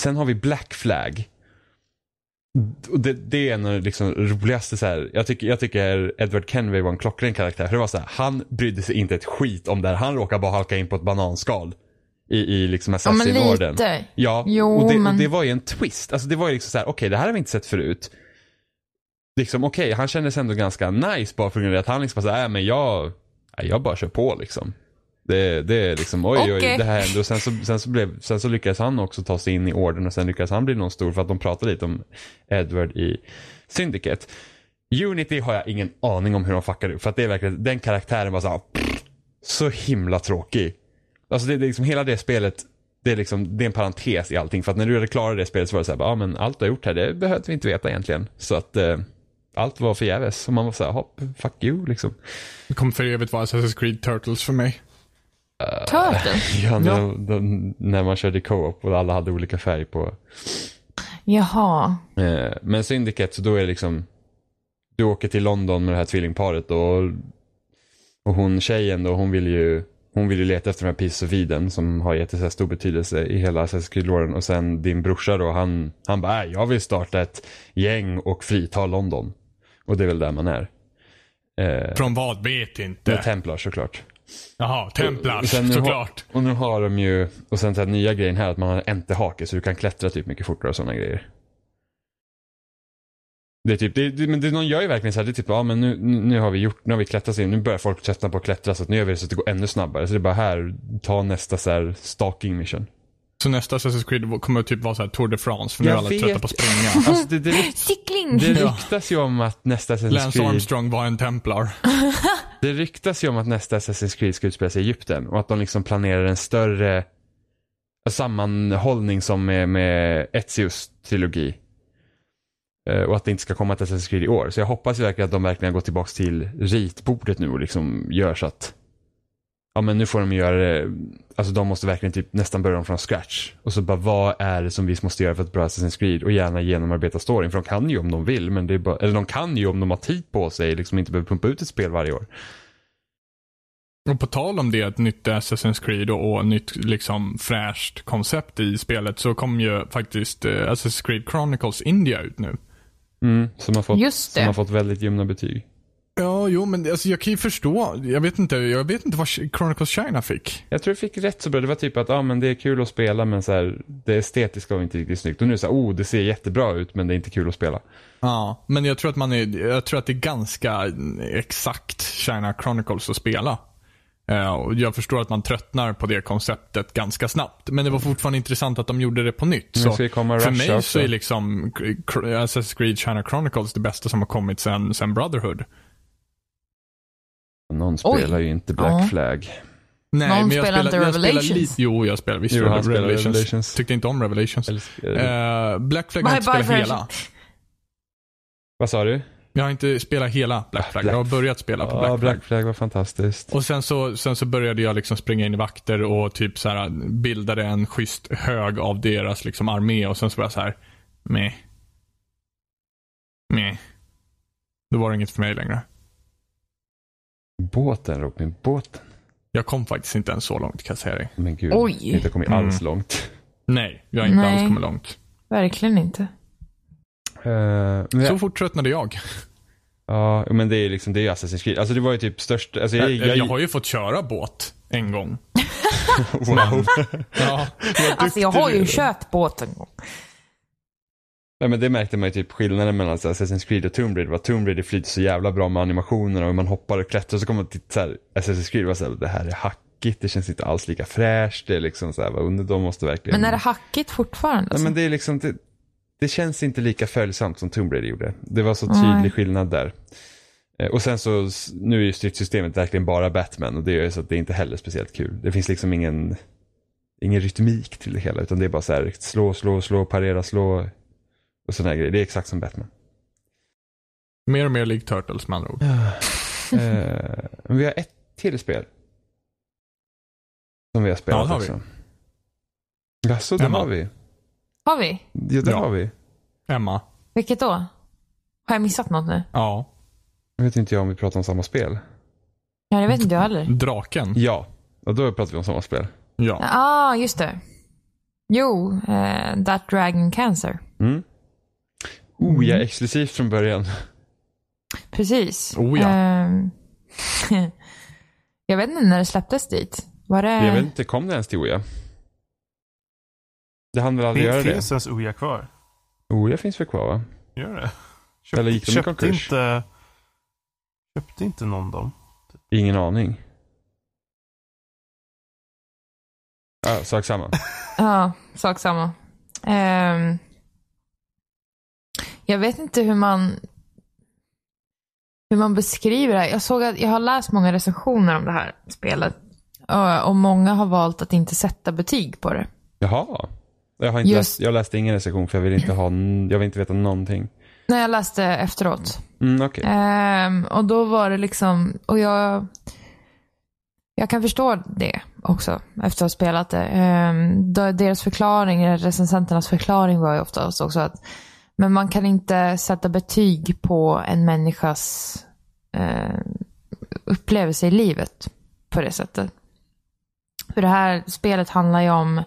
sen har vi Black Flag. Det, det är en av de liksom roligaste så här, jag tycker, jag tycker Edward Kenway var en klockren karaktär. För det var så här, han brydde sig inte ett skit om det här. Han råkade bara halka in på ett bananskal. I, i liksom Ja, men Assassin-orden. lite. Ja, Jo, och, det, men- och det var ju en twist. Alltså det var ju liksom så här, okej det här har vi inte sett förut. Liksom okej, han kändes ändå ganska nice bara för grund av att han liksom bara såhär, äh, men jag, nej, jag bara kör på liksom. Det, det är liksom, oj oj, Okej. det här hände och sen så, sen, så blev, sen så lyckades han också ta sig in i orden och sen lyckades han bli någon stor för att de pratade lite om Edward i Syndicate. Unity har jag ingen aning om hur de fuckade upp för att det är verkligen, den karaktären var så här, så himla tråkig. Alltså det, det är liksom hela det spelet, det är liksom, det är en parentes i allting. För att när du hade klarat det spelet så var det så här, ja men allt du har gjort här, det behövde vi inte veta egentligen. Så att eh, allt var förgäves. Och man var så här, hopp, fuck you liksom. Det kommer för evigt vara Assassin's Creed Turtles för mig. Turtle? (laughs) Ja, när, de, när man körde co-op och alla hade olika färg på. Jaha. Eh, men Syndicate, så då är det liksom, du åker till London med det här tvillingparet och, och hon tjejen då, hon vill ju hon vill ju leta efter de här Pieces of Eden som har gett stor betydelse i hela Assassin's. Och sen din brorsa då, han, han bara, "Äh, jag vill starta ett gäng och frita London. Och det är väl där man är. Eh, Från vad vet med inte. Templar såklart. Jaha, Templar nu har- såklart. Och nu har de ju, och sen den nya grejen här att man har en enterhake så du kan klättra typ mycket fortare och sådana grejer. Det är typ, det, det, men det, någon gör ju verkligen så här, det är typ, ja men nu, nu har vi gjort, nu har vi klättrat sig, nu börjar folk tröttna på att klättra så att nu gör vi det så att det går ännu snabbare. Så det är bara här, ta nästa så här stalking mission. Så nästa Assassin's Creed kommer typ vara så här Tour de France för nu är alla trötta på att springa. (laughs) Alltså det, det, Cykling! det ryktas ju om att nästa Assassin's Lance Creed, Armstrong var en Templar. (laughs) det ryktas ju om att nästa Assassin's Creed ska utspela sig i Egypten och att de liksom planerar en större sammanhållning som med, med Ezios trilogi. Eh, och att det inte ska komma ett Assassin's Creed i år. Så jag hoppas ju verkligen att de verkligen går tillbaka till ritbordet nu och liksom gör så att Ja men nu får de göra det, alltså de måste verkligen typ nästan börja om från scratch. Och så bara vad är det som vi måste göra för ett bra Assassin's Creed och gärna genomarbeta storyn. För de kan ju om de vill, men det är bara, eller de kan ju om de har tid på sig, liksom inte behöver pumpa ut ett spel varje år. Och på tal om det, ett nytt Assassin's Creed och, och nytt liksom fräscht koncept i spelet så kom ju faktiskt eh, Assassin's Creed Chronicles India ut nu. Mm, som har fått, Just det. Som har fått väldigt ljumna betyg. Ja, jo, men alltså, jag kan ju förstå. Jag vet inte, jag vet inte vad Chronicles China fick. Jag tror det fick rätt så bra. Det var typ att ja, men det är kul att spela men så här, det estetiska var inte riktigt snyggt. Och nu är det så här, oh det ser jättebra ut men det är inte kul att spela. Ja, men jag tror att man är, jag tror att det är ganska exakt China Chronicles att spela. Eh, och jag förstår att man tröttnar på det konceptet ganska snabbt. Men det var fortfarande intressant att de gjorde det på nytt. Så för mig också. så är liksom Assassin's Creed China Chronicles det bästa som har kommit sen, sen Brotherhood. Någon Oj. spelar ju inte Black Ja. Flag. Nej, Någon men jag spelar inte jag spelar Revelations? lite- Jo, jag spelar visst Jo, spelar Revelations. Revelations. Tyckte inte om Revelations. Eh, Black Flag har inte spelat hela. Vad sa du? Jag har inte spelat hela Black Flag. Black- Jag har börjat spela på Ja, Black Flag. Black Flag var fantastiskt. Och sen så, sen så började jag liksom springa in i vakter och typ så här bildade en schysst hög av deras liksom armé och sen så var jag så här, meh. Meh. Då var det inget för mig längre. Båten Robin, båten. Jag kom faktiskt inte ens så långt kan jag säga dig. Men gud, Oj. inte kommit Mm. alls långt. Nej, jag har inte Nej. alls kommit långt. Verkligen inte. Men Så jag, fort tröttnade jag. Ja, men det är ju liksom, det är ju Assassin's Creed. Alltså det var ju typ störst, alltså jag, Jag, jag, jag har ju fått köra båt en gång. (laughs) wow. Ja, Alltså jag har ju kört båt en gång. Nej men det märkte man ju typ skillnaden mellan så Assassin's Creed och Tomb Raider. Var Tomb Raider flyter så jävla bra med animationerna och man hoppar och klättrar och så kommer man till så här, Assassin's Creed och var så här, det här är hackigt, det känns inte alls lika fräscht. Det är liksom så här, vad under de måste verkligen. Men är det hackigt fortfarande? Nej men det är liksom, det, det känns inte lika följsamt som Tomb Raider gjorde. Det var så Nej. tydlig skillnad där. Eh, Och sen så, nu är ju stridssystemet verkligen bara Batman och det gör ju så att det inte heller är speciellt kul. Det finns liksom ingen, ingen rytmik till det hela utan det är bara så här, slå, slå, slå, parera, slå och sådana grejer. Det är exakt som Batman. mer och mer likt Turtles med andra ord. Men vi har ett till spel. Som vi har spelat Ja, det har vi. också. Jaså, det har vi. Har vi? Ja, det Ja. har vi. Emma. Vilket då? Har jag missat något nu? Ja. Jag vet inte jag om vi pratar om samma spel. Ja, det vet inte jag heller. Draken. Ja, och då pratar vi om samma spel. Ja. ah, just det. Jo, eh, That Dragon Cancer. Mm. Oh, jag är exklusivt från början. Precis. Oh, ja. Ehm, (laughs) jag vet inte när det släpptes dit. Var det... Jag vet inte, kom det ens till Oja? Det hann väl aldrig göra Det det? finns ens Oja kvar. Oja finns väl kvar va? Gör det? Eller gick de i köpte konkurs? inte... Köpte inte någon dem? Ingen aning. Ja, sak samma. (laughs) Ja, sak samma. Ehm, jag vet inte hur man hur man beskriver det här. Jag såg att jag har läst många recensioner om det här spelet. Och- Och många har valt att inte sätta betyg på det. Jaha. Jag har inte Just- läst, jag läste ingen recension för jag vill inte ha, jag vill inte veta någonting. När jag läste efteråt. Mm, okej. Ehm, och då var det liksom, och jag, jag kan förstå det också efter att ha spelat det. Ehm, deras förklaring, recensenternas förklaring var ju oftast också att men man kan inte sätta betyg på en människas eh, upplevelse i livet på det sättet. För det här spelet handlar ju om,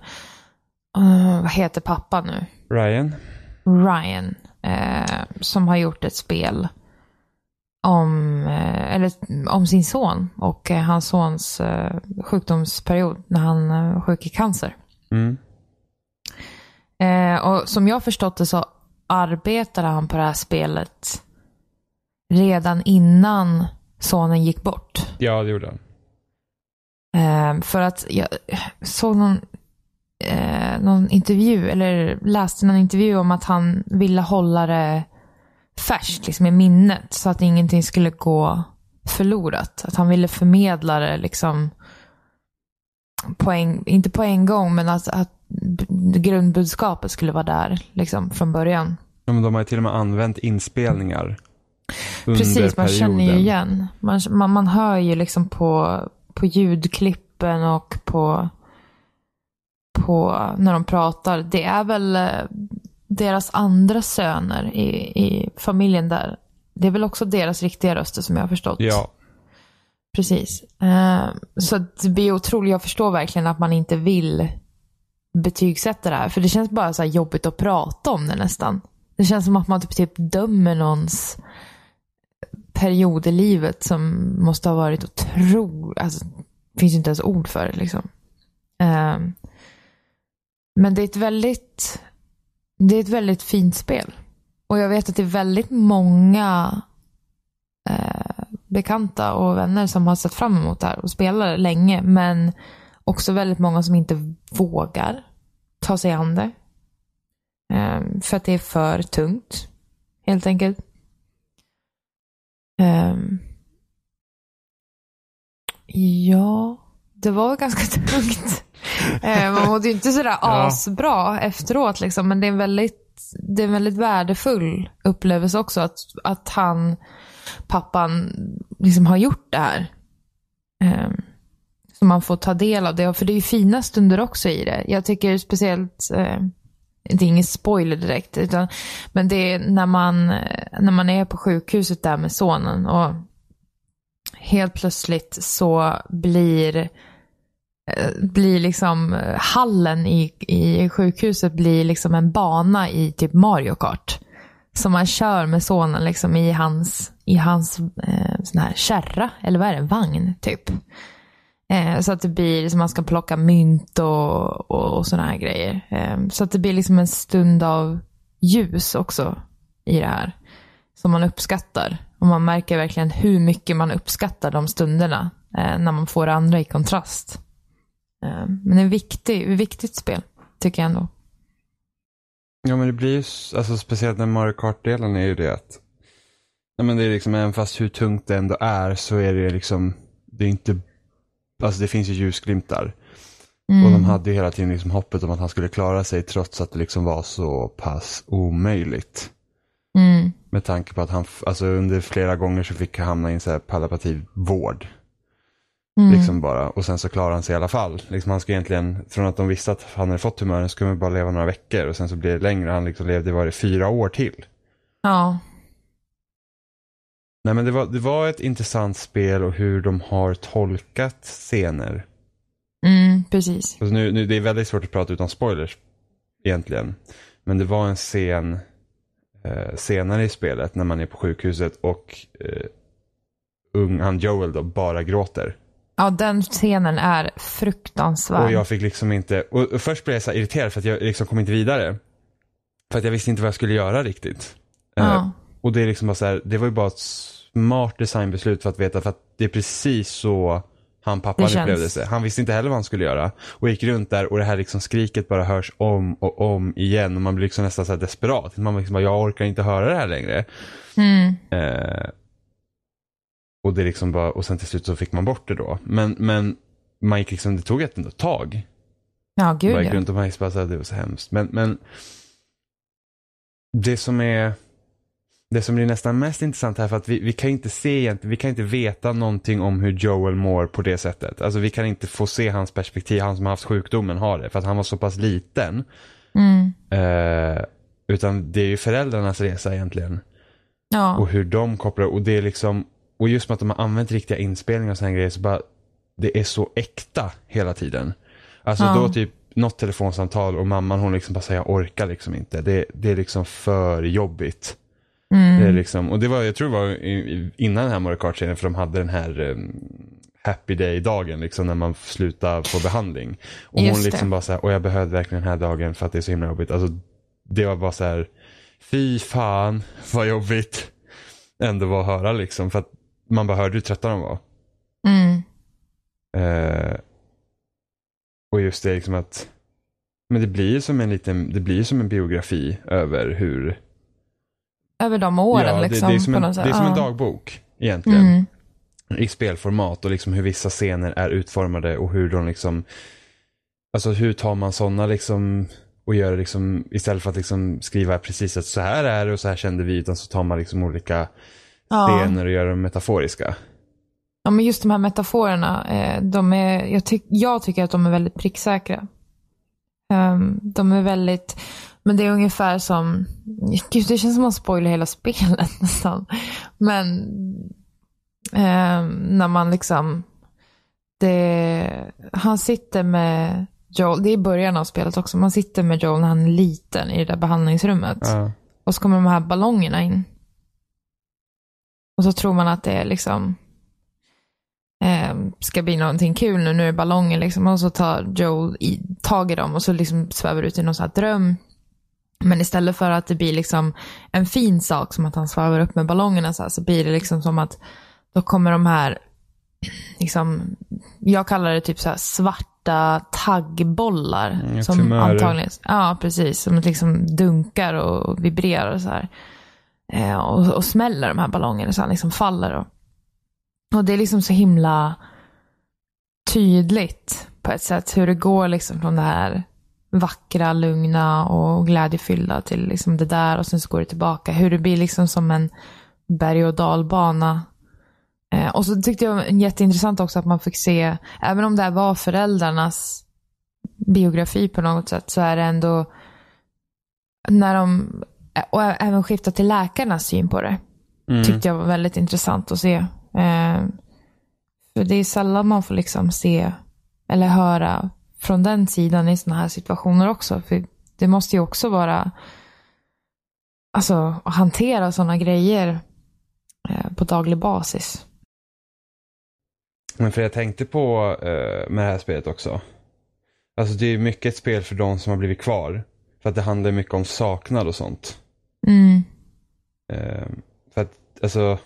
eh, vad heter pappa nu? Ryan? Ryan eh, som har gjort ett spel om, eh, eller, om sin son och eh, hans sons eh, sjukdomsperiod när han eh, sjuk i cancer. Mm. Eh, och som jag förstått det så arbetade han på det här spelet redan innan sonen gick bort. Ja, det gjorde han. För att jag såg någon, eh, någon intervju, eller läste någon intervju om att han ville hålla det färskt liksom, i minnet. Så att ingenting skulle gå förlorat. Att han ville förmedla det liksom på en, inte på en gång, men att, att grundbudskapet skulle vara där liksom från början. Ja, men de har ju till och med använt inspelningar. Under Precis, man känner ju perioden. igen. Man, man, man hör ju liksom på, på ljudklippen och på, på när de pratar. Det är väl eh, deras andra söner i, i familjen där. Det är väl också deras riktiga röster som jag har förstått. Ja, Precis. Eh, så det blir otroligt. Jag förstår verkligen att man inte vill betygsätta det här. För det känns bara så här jobbigt att prata om det nästan. Det känns som att man typ, typ dömer någons period i livet som måste ha varit otroligt. Alltså, det finns ju inte ens ord för det liksom. Eh, men det är ett väldigt, det är ett väldigt fint spel. Och jag vet att det är väldigt många eh, bekanta och vänner som har sett fram emot det här och spelar det länge. Men också väldigt många som inte vågar ta sig an det. Eh, för att det är för tungt, helt enkelt. Eh, ja, det var ganska (laughs) tungt. (laughs) Eh, man mådde ju inte sådär (laughs) Ja. asbra efteråt liksom, men det är en väldigt, det är en väldigt värdefull upplevelse också att, att han, pappan, liksom har gjort det här. Eh, så man får ta del av det, för det är ju fina stunder också i det. Jag tycker speciellt, eh, det är ingen spoiler direkt, utan, men det är när man, när man är på sjukhuset där med sonen och helt plötsligt så blir Eh, blir liksom eh, hallen i, i sjukhuset blir liksom en bana i typ Mario Kart. Som man kör med sonen liksom i hans, i hans eh, sån här kärra, eller vad är det, vagn typ. Eh, så att det blir, som man ska plocka mynt och, och, och sådana här grejer. Eh, så att det blir liksom en stund av ljus också i det här. Som man uppskattar. Och man märker verkligen hur mycket man uppskattar de stunderna. Eh, när man får det andra i kontrast. Eh, men det är viktigt, viktigt spel, tycker jag ändå. Ja men det blir ju, alltså speciellt när Mario Kart-delen är ju det att, ja men det är liksom, även fast hur tungt det ändå är så är det liksom, det är inte, alltså det finns ju ljusglimtar. Mm. Och de hade ju hela tiden liksom hoppet om att han skulle klara sig trots att det liksom var så pass omöjligt. Mm. Med tanke på att han, alltså under flera gånger så fick han hamna i en så här palliativ vård. Mm. Liksom bara. Och sen så klarade han sig i alla fall. Liksom han skulle egentligen, från att de visste att han hade fått tumören, skulle han bara leva några veckor. Och sen så blev det längre. Han liksom levde, var det fyra år till. Ja. Nej men det var, det var ett intressant spel och hur de har tolkat scener. Mm, precis. Alltså nu, nu, det är väldigt svårt att prata utan spoilers egentligen. Men det var en scen eh, senare i spelet när man är på sjukhuset och eh, ung, han Joel då bara gråter. Ja, den scenen är fruktansvärd. Och jag fick liksom inte, och, först blev jag så irriterad för att jag liksom kom inte vidare. För att jag visste inte vad jag skulle göra riktigt. Eh, Ja. och det är liksom bara så här, det var ju bara ett smart designbeslut för att veta för att det är precis så han pappan känns. upplevde sig. Han visste inte heller vad han skulle göra. Och gick runt där och det här liksom skriket bara hörs om och om igen. Och man blir liksom nästan så här desperat. Man liksom bara, jag orkar inte höra det här längre. Mm. Eh, och det liksom bara, och sen till slut så fick man bort det då. Men, men man gick liksom, det tog ett tag. Ja, gud bara ja. runt och man gick bara så här, det var så hemskt. Men, men det som är det som blir nästan mest intressant här för att vi, vi kan inte se vi kan inte veta någonting om hur Joel mår på det sättet. Alltså vi kan inte få se hans perspektiv, han som har haft sjukdomen har det. För att han var så pass liten. Mm. Eh, utan det är ju föräldrarnas resa egentligen. Ja. Och hur de kopplar, och det är liksom, och just med att de har använt riktiga inspelningar och sådana grejer så bara, det är så äkta hela tiden. Alltså Ja. då typ något telefonsamtal och mamman hon liksom bara säger jag orkar liksom inte. Det, det är liksom för jobbigt. Mm. Det är liksom, och det var, jag tror det var innan den här Mario Kart-serien för de hade den här um, Happy Day-dagen liksom när man slutar få behandling. Och Just hon det. liksom bara så här, och jag behövde verkligen den här dagen för att det är så himla jobbigt. Alltså det var bara så här, fy fan vad jobbigt ändå var att höra liksom. För att man bara hörde hur trötta de var. Mm. Eh, och just det liksom att, men det blir som en liten, det blir som en biografi över hur Över de åren det, liksom. det är som, en, det är som en Ja. dagbok egentligen. Mm. I spelformat och liksom hur vissa scener är utformade och hur de liksom alltså hur tar man sådana liksom och gör liksom istället för att liksom skriva precis att så här är det och så här kände vi utan så tar man liksom olika Ja. scener och gör dem metaforiska. Ja, men just de här metaforerna, eh, de är, jag, tyck, jag tycker att de är väldigt pricksäkra. Ehm, de är väldigt, men det är ungefär som, gud det känns som att man spoilar hela spelet (laughs) nästan. Men ehm, när man liksom, det, han sitter med Joel, det är i början av spelet också, man sitter med Joel när han är liten i det där behandlingsrummet. Ja. Och så kommer de här ballongerna in. Och så tror man att det är liksom eh, ska bli någonting kul nu, nu är det ballonger liksom. Och så tar Joel i, tag i dem och så liksom svävar ut i någon sån här dröm. Men istället för att det blir liksom en fin sak som att han svävar upp med ballongerna så, här, så blir det liksom som att då kommer de här, liksom, jag kallar det typ så här svarta taggbollar. Mm, som tumörer. antagligen, ja precis, som liksom dunkar och vibrerar så här. Eh, och, och smäller de här ballongerna så han liksom faller. Och, och det är liksom så himla tydligt på ett sätt hur det går liksom från det här vackra, lugna och glädjefyllda till liksom det där och sen så går det tillbaka. Hur det blir liksom som en berg och dalbana. Eh, och så tyckte jag jätteintressant också att man fick se, även om det här var föräldrarnas biografi på något sätt, så är det ändå när de, och även skifta till läkarnas syn på det Mm. tyckte jag var väldigt intressant att se. Eh, för det är sällan man får liksom se eller höra från den sidan i sådana här situationer också. För det måste ju också vara, alltså att hantera sådana grejer eh, på daglig basis. Men för jag tänkte på eh, med det här spelet också. Alltså det är mycket ett spel för de som har blivit kvar. För att det handlar mycket om saknad och sånt. Mm. Eh, för att alltså,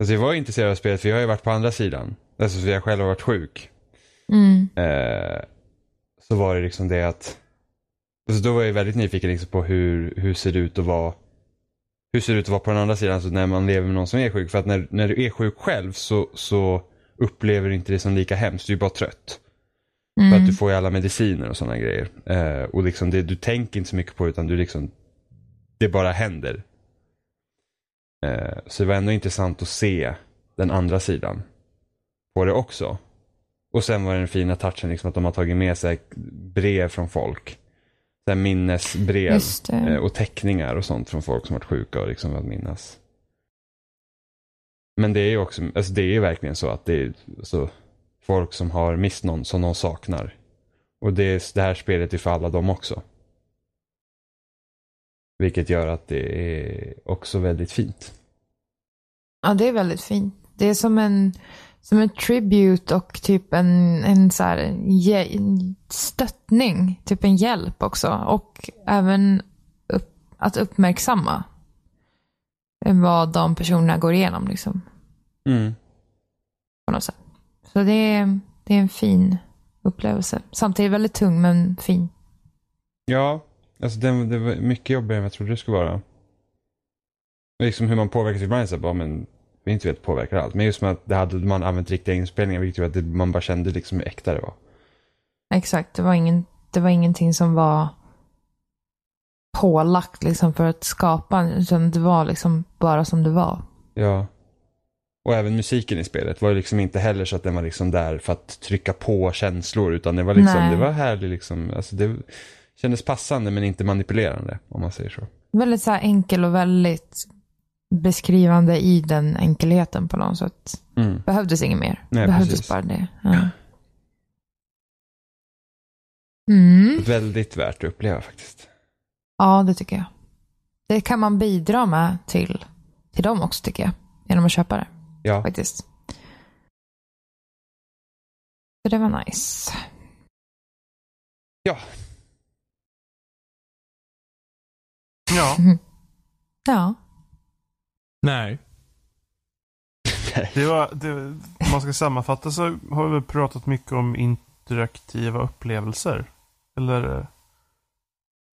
alltså jag var intresserad av spelet för jag har ju varit på andra sidan. Alltså för jag själv har varit sjuk. Mm. Eh, så var det liksom det att alltså då var jag väldigt nyfiken liksom på hur, hur ser det ut att vara hur ser det ut att vara på den andra sidan alltså när man lever med någon som är sjuk. För att när, när du är sjuk själv så, så upplever du inte det som lika hemskt. Du är bara trött. För Mm. att du får ju alla mediciner och sådana grejer. Eh, och liksom det, du tänker inte så mycket på det utan du liksom det bara händer. Eh, så det var ändå intressant att se den andra sidan på det också. Och sen var det den fina touchen liksom att de har tagit med sig brev från folk. Så minnesbrev eh, och teckningar och sånt från folk som varit sjuka och liksom att minnas. Men det är ju också, alltså det är ju verkligen så att det är så folk som har mist någon som de saknar. Och det, är- det här spelet är för alla dem också. Vilket gör att det är också väldigt fint. Ja, det är väldigt fint. Det är som en, som en tribute och typ en, en så här stöttning, typ en hjälp också. Och även upp, att uppmärksamma vad de personerna går igenom liksom, Mm. på något sätt. Så det är, det är en fin upplevelse. Samtidigt väldigt tung men fin. Ja, alltså det, det var mycket jobbigare än jag trodde det skulle vara. Liksom hur man påverkas ibland så bara, men vi inte vet påverkar allt. Men just med att det hade man använt riktiga inspelningar vilket gjorde att det, man bara kände liksom hur äkta det var. Exakt, det var, ingen, det var ingenting som var pålagt liksom för att skapa, utan det var liksom bara som det var. Ja. Och även musiken i spelet var ju liksom inte heller så att den var liksom där för att trycka på känslor utan det var liksom, Nej. det var härligt liksom. Alltså det kändes passande men inte manipulerande om man säger så. Väldigt så enkel och väldigt beskrivande i den enkelheten på något sätt. Mm. Behövdes inget mer. Nej, Behövdes precis. bara det. Ja. Mm. Väldigt värt att uppleva faktiskt. ja, det tycker jag. Det kan man bidra med till, till dem också tycker jag. Genom att köpa det Ja, faktiskt. Så det var nice. ja. Ja, (laughs) Ja. Nej. det var, det, om man ska sammanfatta så har vi pratat mycket om interaktiva upplevelser. Eller,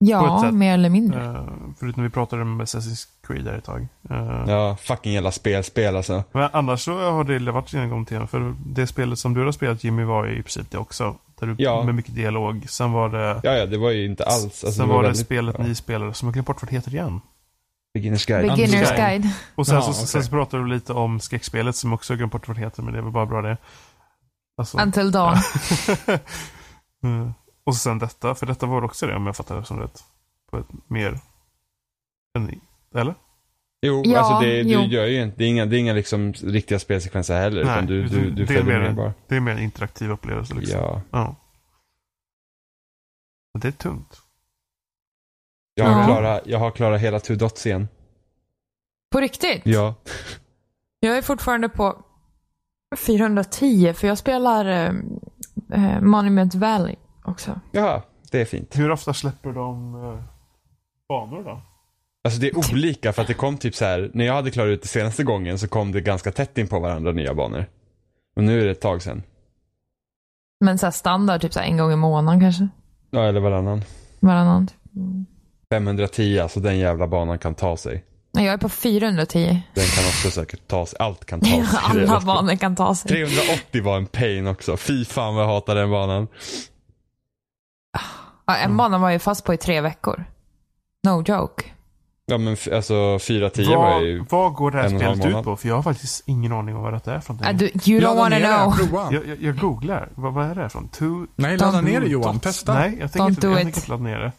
Ja, sätt. mer eller mindre. eh, förutom vi pratade om Assassin's Creed där ett tag. Eh, Ja, fucking jävla spelspel alltså. Men annars så har det varit genomgång tema. För det spelet som du har spelat Jimmy var ju i princip det också. Där du, Ja. Med mycket dialog. Sen var det, Ja, ja, det var ju inte alls. Alltså, sen var det väldigt- spelet ja. ni spelade som jag glömt bort vad det heter igen. Beginner's Guide. Beginner's Guide. guide. Och sen, Ja, så, okej. sen så pratade du lite om skräckspelet som också glömt bort vad det heter, men det väl bara bra det. Alltså, Until dawn. (laughs) Mm. Och sen detta, för detta var också det om jag fattar det som rätt. På ett mer... Än, eller? Jo, Ja, alltså det, jo. du gör ju inte, det är inga, det är inga liksom riktiga spelsekvenser heller. Nej, utan du, du, du det är mer- med bara. Det är mer en interaktiv upplevelse liksom. Ja. Ja. Och det är tungt. Jag har, Ja. klarat, jag har klarat hela Two Dots igen. På riktigt? Ja. Jag är fortfarande på 410 för jag spelar eh, eh, Monument Valley också. Ja, det är fint. Hur ofta släpper de eh, banor då? Alltså det är olika för att det kom typ så här. när jag hade klarat ut det senaste gången så kom det ganska tätt in på varandra nya banor. Och nu är det ett tag sedan. Men så standard, typ så en gång i månaden kanske. Ja, eller varannan. Varannan. typ. Mm. 510, alltså den jävla banan kan ta sig. Nej, Jag är på 410. Den kan också säkert ta sig, allt kan ta (laughs) sig. Alla banor kan ta sig. 380 var en pain också. Fy fan vad jag hatar den banan. Ja, en bana var jag ju fast på i tre veckor. No joke. Ja men alltså 410 var ju... Vad, går det här spelet ut på? För jag har faktiskt ingen aning om vad det är för Uh, någonting. du, you don't Ladda wanna know. prova. (laughs) Jag, jag, jag googlar. Vad, vad är det här från? Two... Nej, ladda Don't ner det Johan. Testa. Nej, jag tänker inte, do jag tänker inte ladda ner det.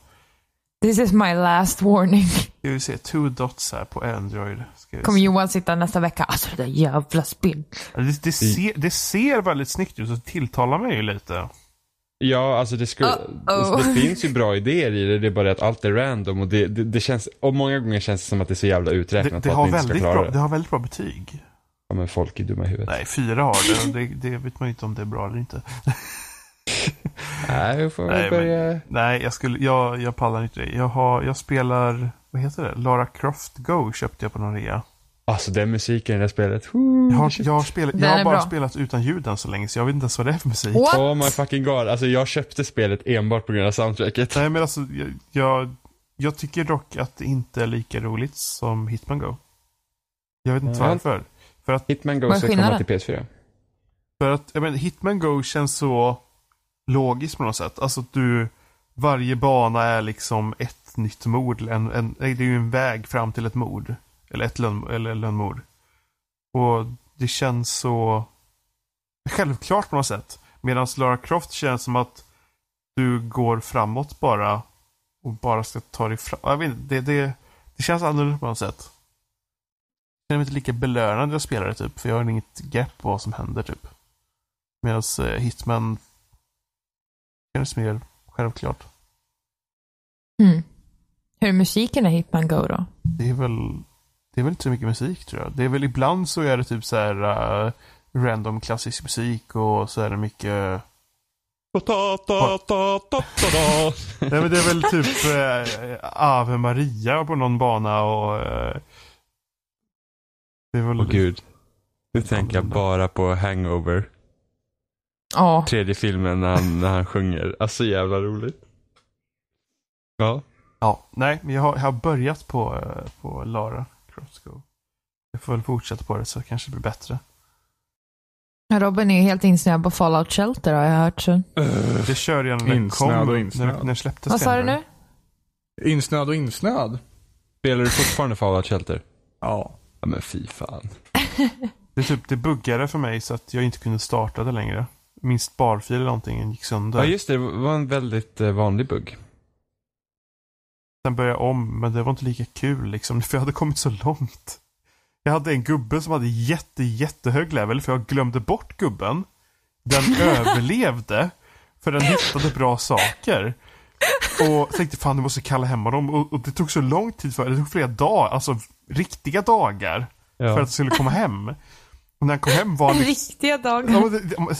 This is my last warning. (laughs) Jag vill se two dots här på Android. Ska vi Kommer. Johan sitta nästa vecka. Alltså det där jävla spel. Det, det, ser, det ser väldigt snyggt ut och tilltalar mig ju lite. Ja, alltså det, skulle, Uh-oh. det, det finns ju bra idéer i det. Det är bara det att allt är random och det, det, det känns, och många gånger känns det som att det är så jävla Det, uträknat det, för har att ni inte ska väldigt klara bra, det. det har väldigt bra betyg. Ja men folk är dumma i huvudet. Nej, fyra har det. Det, det vet man ju inte om det är bra eller inte. (laughs) Nej, får Nej, börja... Nej, jag, skulle, jag, jag pallar inte det. Jag, har, jag spelar, vad heter det? Lara Croft Go köpte jag på någon rea. Alltså den musiken i det här spelet. Woo, Jag har, jag har, spelat, jag har bara bra. spelat utan ljud än så länge, så jag vet inte ens vad det är för musik. What? Oh my fucking god. Alltså jag köpte spelet enbart på grund av soundtracket. Nej, men alltså, jag, jag, jag tycker dock att det inte är lika roligt som Hitman Go. Jag vet inte Ja. varför. För att, Hitman Go ska komma till PS4. för att jag menar, Hitman Go känns så logiskt på något sätt. Alltså att du, varje bana är liksom ett nytt mord. En, en, det är ju en väg fram till ett mord. Eller ett lön, eller lönnmord. Och det känns så självklart på något sätt. Medan Lara Croft känns som att du går framåt bara och bara ska ta dig fram. Jag vet inte, det, det, det känns annorlunda på något sätt. Jag känner mig inte lika belönad när jag spelar det typ, för jag har inget grepp på vad som händer typ. Medan eh, Hitman känns mer självklart. Mm. Hur är musiken i Hitman Go då? Det är väl det är väl inte så mycket musik tror jag. Det är väl ibland så är det typ så här eh, random klassisk musik och så är det mycket Ta, ta, ta, ta, ta, ta. Nej men det är väl typ eh, Ave Maria på någon bana och eh, Det är väl Åh gud. Nu tänker jag bara på Hangover. Ja. Tredje filmen när han, när han sjunger. Alltså jävla roligt. Ja. Ja, nej men jag har, jag har börjat på, på Lara Go. Jag får väl fortsätta på det så kanske det blir bättre. Robin är ju helt insnöad på Fallout Shelter har jag hört. Så. Det körde jag när det kom. och När, insnöad. när det släpptes. Vad sa du nu? Insnöad och insnöad. Spelar du fortfarande Fallout Shelter? Ja. Ja men fy fan. Det, är typ, det buggade för mig så att jag inte kunde starta det längre. Min sparfil eller någonting gick sönder. Ja just det, det var en väldigt eh, vanlig bugg. Sen började jag om, men det var inte lika kul liksom, (laughs) för jag hade kommit så långt. Jag hade en gubbe som hade jätte, jättehög level, för jag glömde bort gubben. Den (laughs) överlevde, för den hittade bra saker. Och tänkte fan, du måste kalla hem honom. Och, och det tog så lång tid för det. tog flera dagar, alltså riktiga dagar, Ja. för att det skulle komma hem. Och när han kom hem var han (laughs) liksom, Riktiga dagar. det, det, men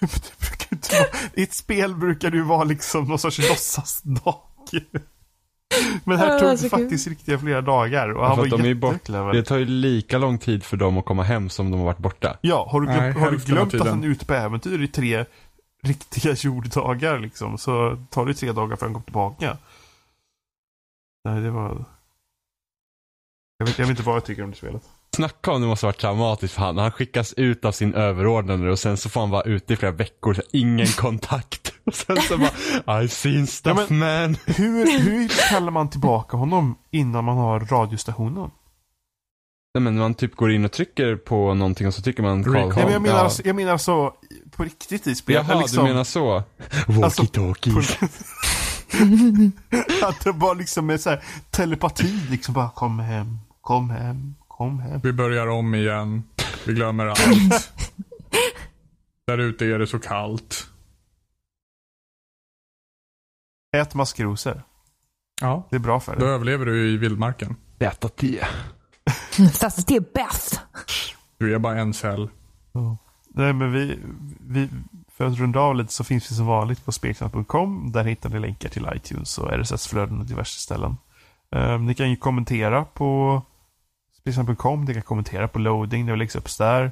det brukar inte vara, I ett spel brukar det ju vara liksom någon sorts låtsasdag. (laughs) Men här tog det kul. faktiskt riktiga flera dagar och Ja, han var de är bort-. Det tar ju lika lång tid för dem att komma hem som de har varit borta. Ja, har du, glöm, Nej, har du glömt att han är ute på äventyr i tre (laughs) riktiga jorddagar liksom så tar det tre dagar för att han kommer tillbaka. Nej, det var... Jag vet, jag vet inte vad jag tycker om det spelet. Snacka om det måste varit traumatiskt för han. Han skickas ut av sin överordnade och sen så får han vara ute i flera veckor, ingen (laughs) kontakt. Och (laughs) sen så bara, I've seen stuff Ja, man. (laughs) Hur, hur kallar man tillbaka honom innan man har radiostationen? Nej men man typ går in och trycker på någonting och så tycker man Carl Recall. Nej, men jag, menar, Ja. alltså, jag menar så på riktigt i spelet. Jaha, liksom, du menar så? Alltså, Walkie-talkies. (laughs) Att det var liksom så här, telepati, liksom bara kom hem, kom hem, kom hem. Vi börjar om igen. Vi glömmer allt. Där ute är det så kallt. Ät maskrosor. Ja. Det är bra för Då dig. överlever du i vildmarken. Äta te. Stadsdel är bäst. Du är bara en cell. Nej, men vi, vi, för att runda av lite så finns vi som vanligt på speksnack.com. Där hittar ni länkar till iTunes och RSS-flöden och diverse ställen. Um, ni kan ju kommentera på speksnack.com. Ni kan kommentera på loading, det läggs upp där.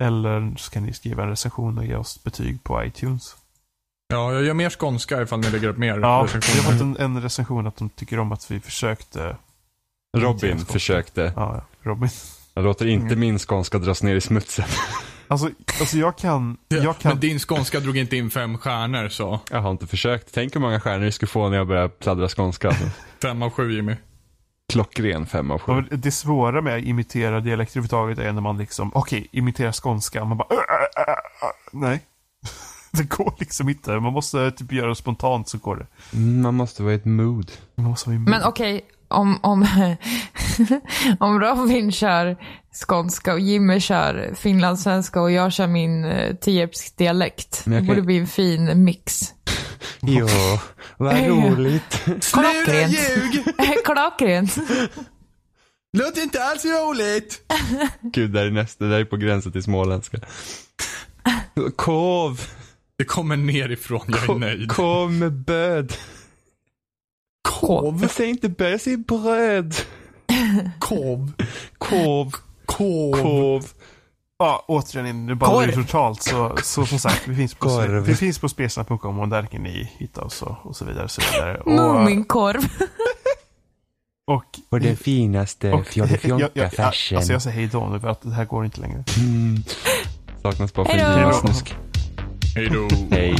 Eller så kan ni skriva en recension och ge oss betyg på iTunes. Ja, jag gör mer skånska ifall ni lägger upp mer Ja, vi har fått en, en recension att de tycker om att vi försökte. Robin försökte. Ja, ja, Robin. Jag låter inte Mm. min skånska dras ner i smutsen. Alltså, alltså jag kan... Jag Men kan din skånska drog inte in fem stjärnor så. Jag har inte försökt. Tänk hur många stjärnor jag skulle få när jag börjar pladdra skånska. Fem av sju Jimmy. Klockren fem av sju. Men Det svåra med att imitera dialekter överhuvudtaget är när man liksom, okej, imitera skånska. Man bara, "Äh, äh, äh, äh." nej. (laughs) Det går liksom inte. Man måste typ göra det spontant så går det. Man måste vara i ett mood. Man måste vara i Men okej, om, om, (laughs) om Robin kör skånska och Jimmy kör finlandssvenska och jag kör min uh, Tierps dialekt. Jag Det kan- borde bli en fin mix. (laughs) Ja, vad roligt. Klockrent. Klockrent. Låter inte alls roligt! Gud, där är nästa. Det där är på gränsen till småländska. Kov. Det kommer nerifrån, jag är Kov, nöjd. kov med böd. Kov. Jag säger inte böd, jag säger bröd. Kov. Kov. Kov. Kov. Ja, återigen, nu bara Korv. det totalt. Så, så som sagt, vi finns på, Korv. vi finns på spelsnack.com och där kan ni hitta oss och, och så vidare. Och så vidare. (laughs) Och, Muminkorv. (laughs) och, Och den finaste och, jag, jag, jag, fjollefjonka-färsen. alltså jag säger hej då nu för att det här går inte längre. Mm. Saknas bara för snusk. Hej Hej.